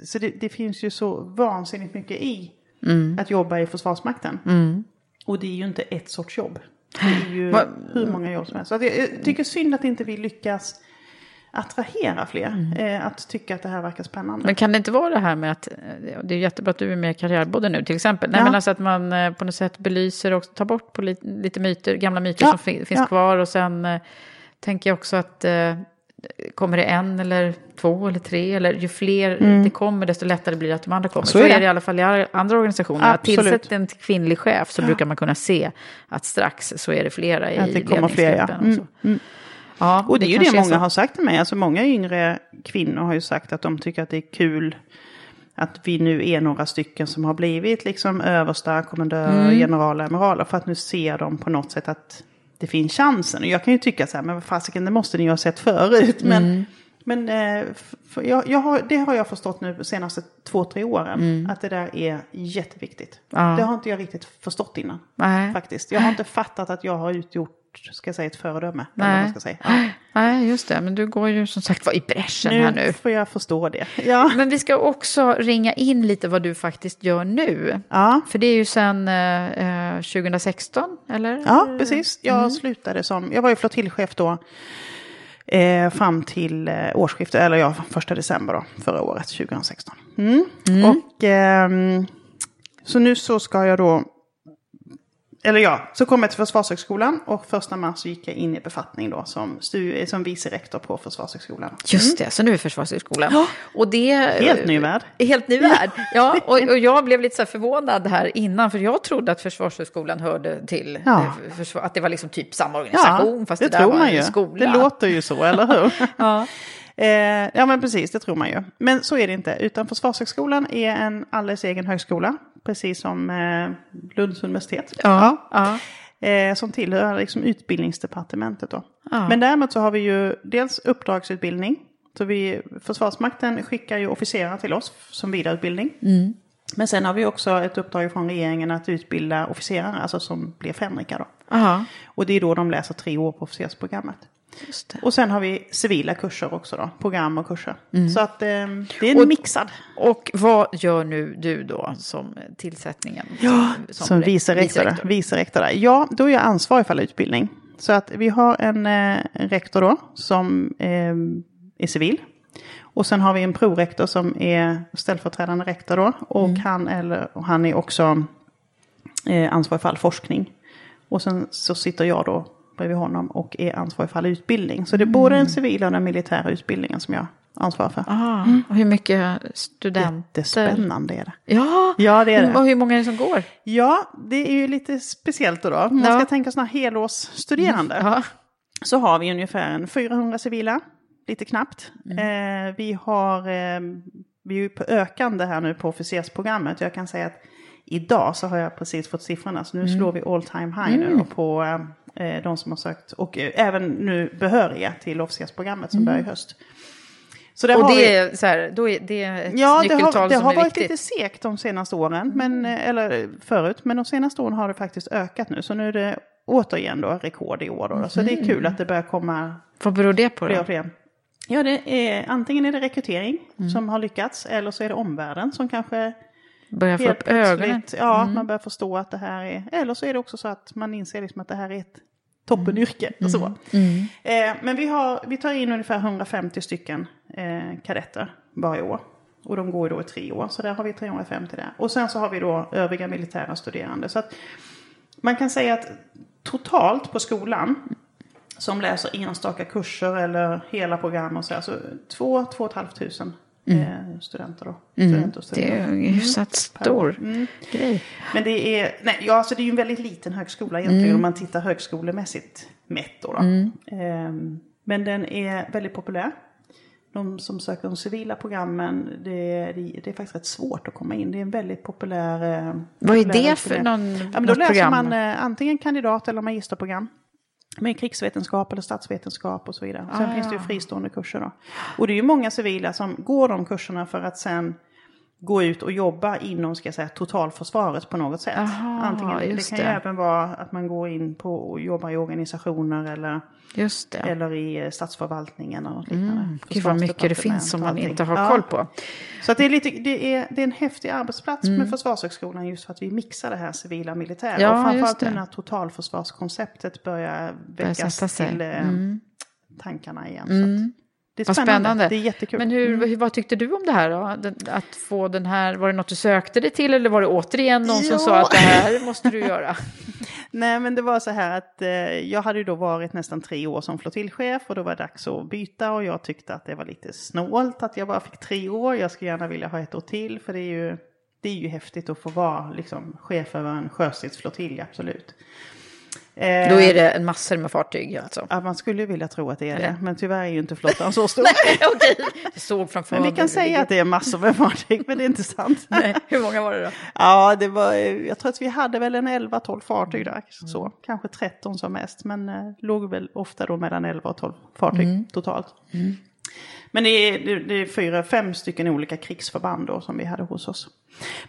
Så det, det finns ju så vansinnigt mycket i Mm. att jobba i Försvarsmakten. Mm. Och det är ju inte ett sorts jobb. Det är ju Va- hur många jobb som helst. Så jag, jag tycker synd att inte vi lyckas attrahera fler. Eh, att tycka att det här verkar spännande. Mm. Men kan det inte vara det här med att, eh, det är jättebra att du är med i Karriärpodden nu till exempel, Nej, Ja. men alltså att man eh, på något sätt belyser och tar bort på lite, lite myter, gamla myter Ja, som fi- finns ja. kvar och sen tänker jag också att kommer det en eller två eller tre eller ju fler Mm. det kommer desto lättare blir det att de andra kommer. Så Så, är är, det. det i alla fall i andra organisationer. Att Absolut. tillsätta en kvinnlig chef så brukar man kunna se att strax så är det flera i att det kommer fler, ja. ledningsgruppen och så. Mm, mm. Ja, Och det är ju det många har sagt till mig. Alltså många yngre kvinnor har ju sagt att de tycker att det är kul att vi nu är några stycken som har blivit liksom översta, kommendörer, Mm. generaler, amiraler. För att nu ser de på något sätt att det finns chansen. Och jag kan ju tycka så här, men vad fasiken, det måste ni ju ha sett förut. Men, Mm. men eh, jag, jag har, det har jag förstått nu de senaste två, tre åren. Mm. Att det där är jätteviktigt. Ja. Det har inte jag riktigt förstått innan. Nej. Faktiskt. Jag har inte fattat att jag har utgjort, ska jag säga, ett föredöme. Vad man Nej. ska säga. Ja. Nej, just det. Men du går ju som sagt var i bräschen här nu. får jag förstå det. Ja. Men vi ska också ringa in lite vad du faktiskt gör nu. Ja. För det är ju sedan eh, eh, 2016, eller? Ja, precis. Jag Mm. slutade som, jag var ju flottiljchef då. Eh, fram till eh, årsskiftet, eller ja, första december då, förra året, 2016. Mm. Och ehm, så nu så ska jag då, eller ja, så kom jag till Försvarshögskolan och första mars gick jag in i befattning då som, som vice rektor på Försvarshögskolan. Just det, så nu är Försvarshögskolan. Och det, Helt ny värld. Helt ny värld. Ja, och, och jag blev lite så här förvånad här innan, för jag trodde att Försvarshögskolan hörde till, Ja. eh, försvar, att det var liksom typ samma organisation, fast det, det där tror var man en skola. Det låter ju så, eller hur? Ja. Eh, ja, men precis, det tror man ju. Men så är det inte, utan Försvarshögskolan är en alldeles egen högskola, precis som eh, Lunds universitet. Ja, ja. Eh, som tillhör liksom utbildningsdepartementet då. Ja. Men däremot så har vi ju dels uppdragsutbildning. Så vi, Försvarsmakten skickar ju officerare till oss som vidareutbildning. Mm. Men sen har vi också ett uppdrag från regeringen att utbilda officerare, alltså som blir fänrika då. Aha. Och det är då de läser tre år på officersprogrammet. Och sen har vi civila kurser också då, program och kurser. Mm. Så att eh, det är Och- mixad. Och vad gör nu du då som tillsättningen? Ja, som, som rek- vice rektor. Vice rektor. Ja, då är jag ansvarig för all utbildning. Så att vi har en eh, rektor då som eh, är civil. Och sen har vi en prorektor som är ställföreträdande rektor då. Och, Mm. han, eller, och han är också eh, ansvarig för all forskning. Och sen så sitter jag då bredvid honom och är ansvarig för all utbildning. Så det är både Mm. den civila och den militära utbildningen som jag ansvarar för. Ah, och hur mycket studenter? Jättespännande är det. Ja, Ja, det är det. Och hur många är det som går? Ja, det är ju lite speciellt då. då. Man Ja. ska tänka sådana här helårsstuderande. Ja. Så har vi ungefär en 400 civila, lite knappt. Mm. Eh, vi har, eh, vi är ju på ökande här nu på officersprogrammet. Jag kan säga att idag så har jag precis fått siffrorna. Så nu Mm. slår vi all time high nu då på eh, de som har sökt. Och eh, även nu behöriga till officersprogrammet som börjar i höst. Så Mm. Och har det är, så här, då är det ett Ja, det nyckeltal har, det som har är varit viktigt. Mm. lite segt de senaste åren, men, eh, eller förut. Men de senaste åren har det faktiskt ökat nu. Så nu är det återigen då rekord i år. Då. Så det är kul att det börjar komma Vad beror det på då? fler. Ja, det är, antingen är det rekrytering Mm. som har lyckats, eller så är det omvärlden som kanske Börjar få helt upp ögonen? ja, Mm. man börjar förstå att det här är, eller så är det också så att man inser liksom att det här är ett toppenyrke. Och så. Mm. Eh, men vi, har, vi tar in ungefär 150 stycken eh, kadetter varje år. Och de går då i tre år, så där har vi 350 där. Och sen så har vi då övriga militära studerande. Så att man kan säga att totalt på skolan som läser enstaka kurser eller hela program och så, här, så två, två och ett halvt tusen eh, studenter då. Studenter och Mm. Det är studenter. en hyfsat stor Mm. grej. Men det är, nej, ja, alltså det är ju en väldigt liten högskola egentligen om man tittar högskolemässigt mätt. Då, då. Ehm, men den är väldigt populär. De som söker de civila programmen, det, det, det är faktiskt rätt svårt att komma in. Det är en väldigt populär... eh, Vad är populär det för någon, Ja, men då läser program? man eh, antingen kandidat eller magisterprogram. Med krigsvetenskap eller statsvetenskap och så vidare. Sen Ah. finns det ju fristående kurser då. Och det är ju många civila som går de kurserna för att sen gå ut och jobba inom ska jag säga, totalförsvaret på något sätt. Aha, Antingen, det kan ju det. även vara att man går in på och jobbar i organisationer eller, eller i eh, statsförvaltningen eller något liknande. Mm. Gud vad mycket det finns som man och inte har koll på. Så att det, är lite, det, är, det är en häftig arbetsplats Mm. med Försvarshögskolan just för att vi mixar det här civila och militära. Ja, och framförallt nu när totalförsvarskonceptet börjar väckas till eh, Mm. tankarna igen. Det är spännande. spännande. Det är jättekul. Men hur, Mm. hur, vad tyckte du om det här då? Den, att få den här, var det något du sökte dig till eller var det återigen någon som Ja. sa att det här måste du göra? Nej men det var så här att eh, jag hade ju då varit nästan tre år som flottiljchef och då var det dags att byta och jag tyckte att det var lite snålt att jag bara fick tre år. Jag skulle gärna vilja ha ett år till för det är ju, det är ju häftigt att få vara liksom, chef över en sjöstridsflottilj, absolut. Eh, Då är det en massor med fartyg alltså. Ja, man skulle ju vilja tro att det är det, men tyvärr är ju inte flottan så stor. Okej, jag såg framför Men vi kan säga att det är massor med fartyg, men det är inte sant. Nej, hur många var det då? Ja, det var, jag tror att vi hade väl en 11-12 fartyg där. Mm. Så, kanske 13 som mest, men eh, låg väl ofta då mellan 11 och 12 fartyg Mm. totalt. Men det är, det, det är fyra, fem stycken olika krigsförband då som vi hade hos oss.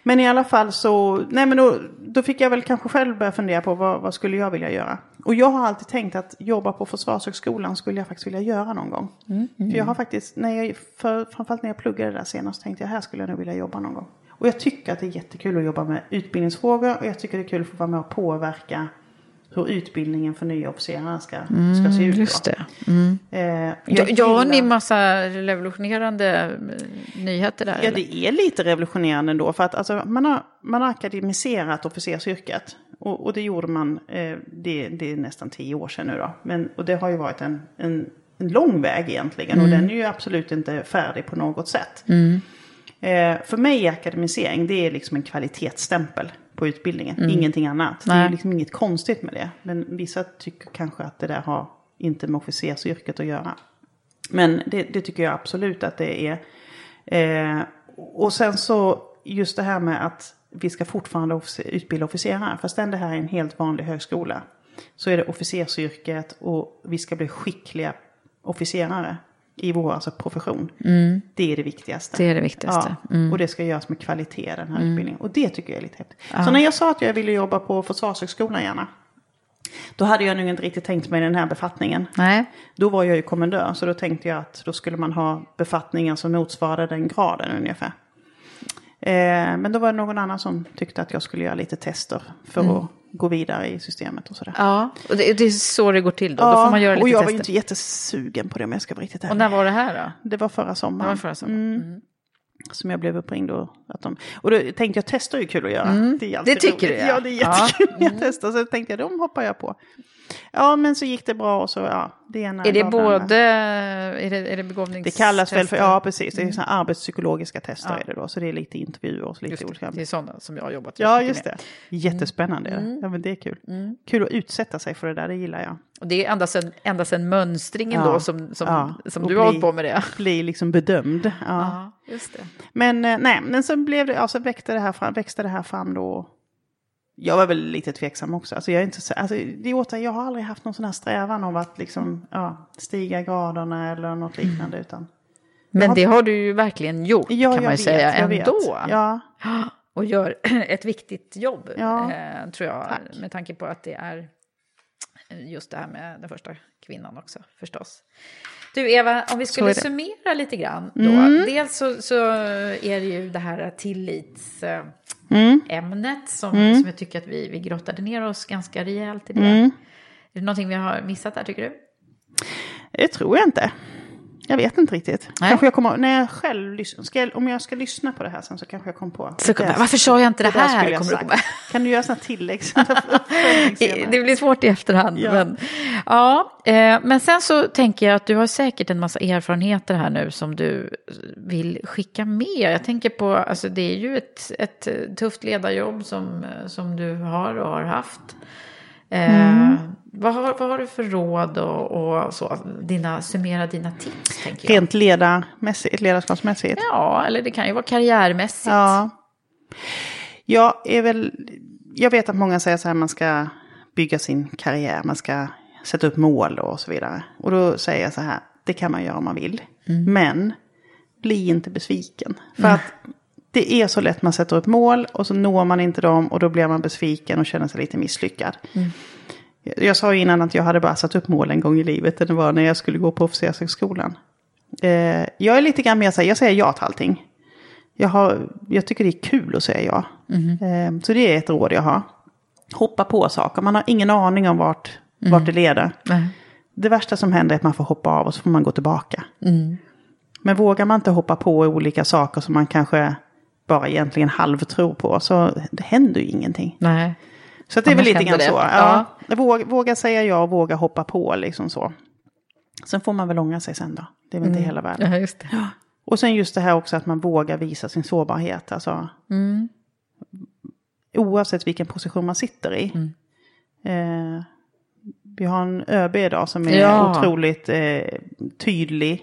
Men i alla fall så, nej men då, då fick jag väl kanske själv börja fundera på vad, vad skulle jag vilja göra. Och jag har alltid tänkt att jobba på Försvarshögskolan skulle jag faktiskt vilja göra någon gång. För jag har faktiskt, när jag, för, framförallt när jag pluggade där senast, tänkte jag här skulle jag nog vilja jobba någon gång. Och jag tycker att det är jättekul att jobba med utbildningsfrågor och jag tycker det är kul att få vara med och påverka hur utbildningen för nya officerare ska, ska se ut. Just det. Mm. Eh, Ja, jag ja ni gillar- massa revolutionerande eh, nyheter där? Ja, eller? det är lite revolutionerande ändå. För att alltså, man, har, man har akademiserat officersyrket. Och, och det gjorde man, eh, det, det är nästan tio år sedan nu då. Men, och det har ju varit en, en, en lång väg egentligen. Och den är ju absolut inte färdig på något sätt. Eh, för mig är akademisering, det är liksom en kvalitetsstämpel på utbildningen. Ingenting annat. Det är Nej. liksom inget konstigt med det. Men vissa tycker kanske att det där har inte med officersyrket att göra. Men det, det tycker jag absolut att det är. Eh, och sen så just det här med att vi ska fortfarande utbilda officerare. Fastän det här är en helt vanlig högskola. Så är det officersyrket och vi ska bli skickliga officerare i vår alltså, profession. Det är det viktigaste. Det är det viktigaste. Mm. Ja, och det ska göras med kvalitet den här utbildningen. Och det tycker jag är lite häftigt. Så när jag sa att jag ville jobba på Försvarshögskolan gärna. Då hade jag nog inte riktigt tänkt mig den här befattningen. Nej. Då var jag ju kommendör, så då tänkte jag att då skulle man ha befattningar som motsvarade den graden ungefär. Eh, men då var det någon annan som tyckte att jag skulle göra lite tester för Mm. att gå vidare i systemet och sådär. Ja, och det, det är så det går till då. då får man göra lite och jag var tester. ju inte jättesugen på det om jag ska vara riktigt Och ärlig. när var det här då? Det var förra sommaren. Var förra sommaren. Mm. Som jag blev uppringd och att de... Och då tänkte jag, tester är ju kul att göra. Mm. Det, är Det tycker roligt. du, ja. ja. det är Ja. jättekul när jag testar. Så tänkte jag, de hoppar jag på. Ja, men så gick det bra och så, ja. Det ena Är det både, är det, är det begåvnings... Det kallas väl för, ja precis, det är såna arbetspsykologiska tester Ja. är det då. Så det är lite intervjuer och så lite Just olika. det, det är sådana som jag har jobbat Ja, mycket just med. det. Jättespännande. Mm. Ja, men det är kul. Mm. Kul att utsätta sig för det där, det gillar jag. Och det är ända sedan, ända sedan mönstringen Ja. då som, som, Ja. som du har hållit på med det. Bli liksom bedömd. Ja. Ja, just det. Men eh, nej, men så blev det, alltså växte det här fram, växte det här fram då. Jag var väl lite tveksam också. Alltså jag, är inte så, alltså, det är åter, jag har aldrig haft någon sån här strävan av att liksom, ja, stiga graderna eller något liknande. Utan, Men har- det har du ju verkligen gjort ja, kan man ju säga vet, vet. ändå. Ja, Och gör ett viktigt jobb, Ja, eh, tror jag. tack. Med tanke på att det är just det här med den första kvinnan också förstås. Du Eva, om vi skulle summera lite grann då. Mm. Dels så, så är det ju det här tillitsämnet Mm. som, Mm. som jag tycker att vi, vi grottade ner oss ganska rejält i det. Mm. Är det någonting vi har missat där tycker du? det tror jag inte. Jag vet inte riktigt. Nej. Kanske jag kommer, när jag själv lyssnar, jag, om jag ska lyssna på det här sen så kanske jag kommer på. Så, Det- varför sa jag inte det, där här? jag komma- Kan du göra sådana tillägg? Det blir svårt i efterhand. Ja. Men, ja, eh, men sen så tänker jag att du har säkert en massa erfarenheter här nu som du vill skicka med. Jag tänker på, alltså det är ju ett, ett tufft ledarjobb som, som du har och har haft. Eh, Mm. vad, har, vad har du för råd och, och så? Dina, summera dina tips, tänker jag. Rent ledarmässigt, ledarskapsmässigt. Ja, eller det kan ju vara karriärmässigt. Ja. Jag är väl, jag vet att många säger så här, man ska bygga sin karriär, man ska sätta upp mål och så vidare. Och då säger jag så här, det kan man göra om man vill. Men bli inte besviken. För att det är så lätt man sätter upp mål och så når man inte dem och då blir man besviken och känner sig lite misslyckad. Jag- Jag sa ju innan att jag hade bara satt upp mål en gång i livet. Det var när jag skulle gå på officershögskolan. Eh, jag är lite grann mer så här, jag säger ja till allting. Jag, har, jag tycker det är kul att säga ja. Eh, så det är ett råd jag har. Hoppa på saker. Man har ingen aning om vart, vart det leder. Nej. Det värsta som händer är att man får hoppa av och så får man gå tillbaka. Men vågar man inte hoppa på olika saker som man kanske bara egentligen halvtror på så det händer ju ingenting. Nej. Så det är väl lite grann händer så. det. Ja. Våga, våga säga ja och våga hoppa på liksom så. Sen får man väl ångra sig sen då. Det är väl inte hela världen. Ja, just det. Och sen just det här också att man vågar visa sin sårbarhet. Alltså, Mm. oavsett vilken position man sitter i. Mm. Eh, vi har en ÖB idag som är Ja. otroligt eh, tydlig.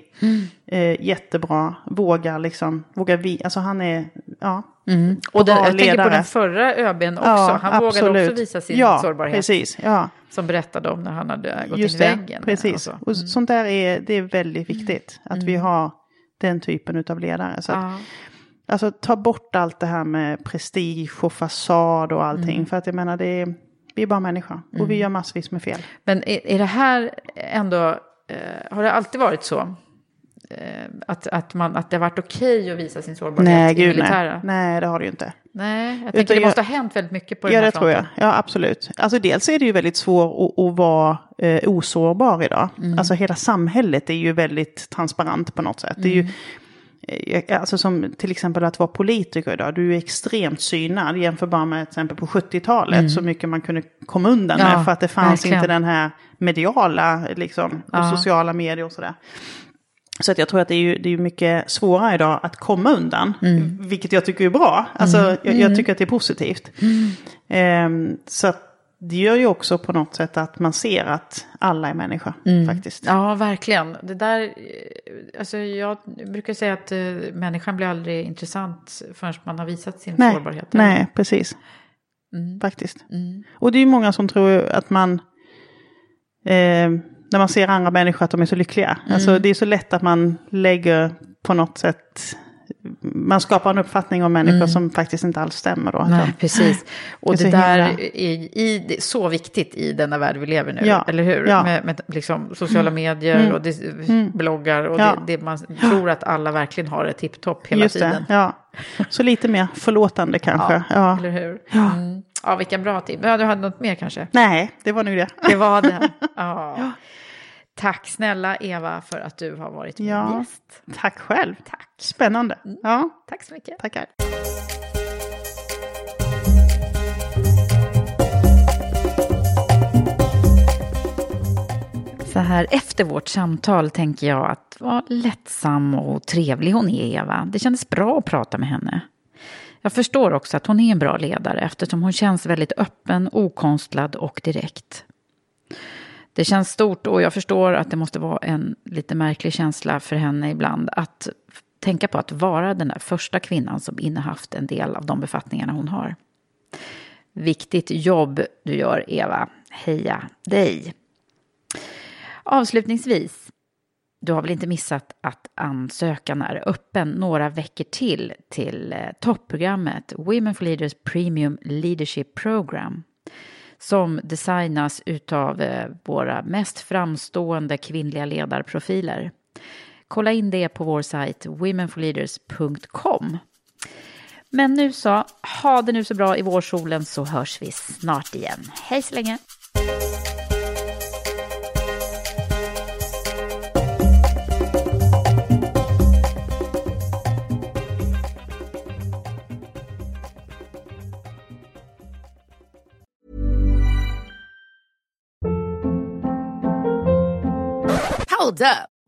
Eh, jättebra. Vågar liksom, vågar vi, alltså han är, ja. Mm. Och den, jag tänker på den förra ÖBn också. Ja, han vågade absolut. också visa sin ja, sårbarhet. precis. Ja, Som berättade om när han hade gått just in i väggen. Precis. och så. Och sånt där är, det är väldigt viktigt. Att vi har den typen av ledare. Så att. Alltså ta bort allt det här med prestige och fasad och allting. Mm. För att jag menar, det är, vi är bara människor. Och vi gör massvis med fel. Men är, är det här ändå, eh, har det alltid varit så? Eh, att, att, man, att det har varit okej att visa sin sårbarhet Nej, i gud nej. Nej, det har det ju inte. Nej, jag Utan tänker det jag- måste ha hänt väldigt mycket på den Ja, här det tror jag. fronten. Ja, absolut. Alltså dels är det ju väldigt svårt att, vara eh, osårbar idag. Mm. Alltså hela samhället är ju väldigt transparent på något sätt. Det är ju, Mm. Alltså som till exempel att vara politiker idag. Du är extremt synad jämfört med till exempel på 70-talet. Så mycket man kunde komma undan Mm. Ja, med. För att det fanns verkligen. inte den här mediala, liksom, och Ja. sociala medier och sådär. Så att jag tror att det är ju det är mycket svårare idag att komma undan. Mm. Vilket jag tycker är bra. Alltså jag, jag tycker att det är positivt. Ehm, så att det gör ju också på något sätt att man ser att alla är människor faktiskt. Ja, verkligen. Det där, eh, alltså jag brukar säga att eh, människan blir aldrig intressant förrän man har visat sin nej, sårbarhet. nej, precis. Mm. Faktiskt. Mm. Och det är ju många som tror att man, eh, när man ser andra människor att de är så lyckliga. Mm. Alltså det är så lätt att man lägger på något sätt, man skapar en uppfattning om människor Mm. som faktiskt inte alls stämmer. Då, Nej, precis. Och Det det, där är, i, så viktigt i denna värld vi lever nu, Ja, eller hur? ja. Med, med liksom sociala medier Mm. och det, Mm. bloggar och Ja. det, det man tror att alla verkligen har det tipptopp hela Just tiden. ja. Så lite mer förlåtande kanske. Ja. Eller hur? Ja. Mm. Ja, vilka bra tips. Ja, du hade något mer kanske? Nej, det var nu det. Det var det. Ja. Tack snälla Eva för att du har varit min gäst. tack själv. Tack. Spännande. Ja. Tack så mycket. Tackar. Så här efter vårt samtal tänker jag att vad lättsam och trevlig hon är, Eva. Det kändes bra att prata med henne. Jag förstår också att hon är en bra ledare eftersom hon känns väldigt öppen, okonstlad och direkt. Det känns stort och jag förstår att det måste vara en lite märklig känsla för henne ibland att tänka på att vara den där första kvinnan som innehaft en del av de befattningarna hon har. Viktigt jobb du gör, Eva. Heja dig! Avslutningsvis, du har väl inte missat att ansökan är öppen några veckor till till eh, topprogrammet Women for Leaders Premium Leadership Program som designas utav eh, våra mest framstående kvinnliga ledarprofiler. Kolla in det på vår sajt womenforleaders.com. Men nu så, ha det nu så bra i vårsolen så hörs vi snart igen. Hej så länge! Hold up.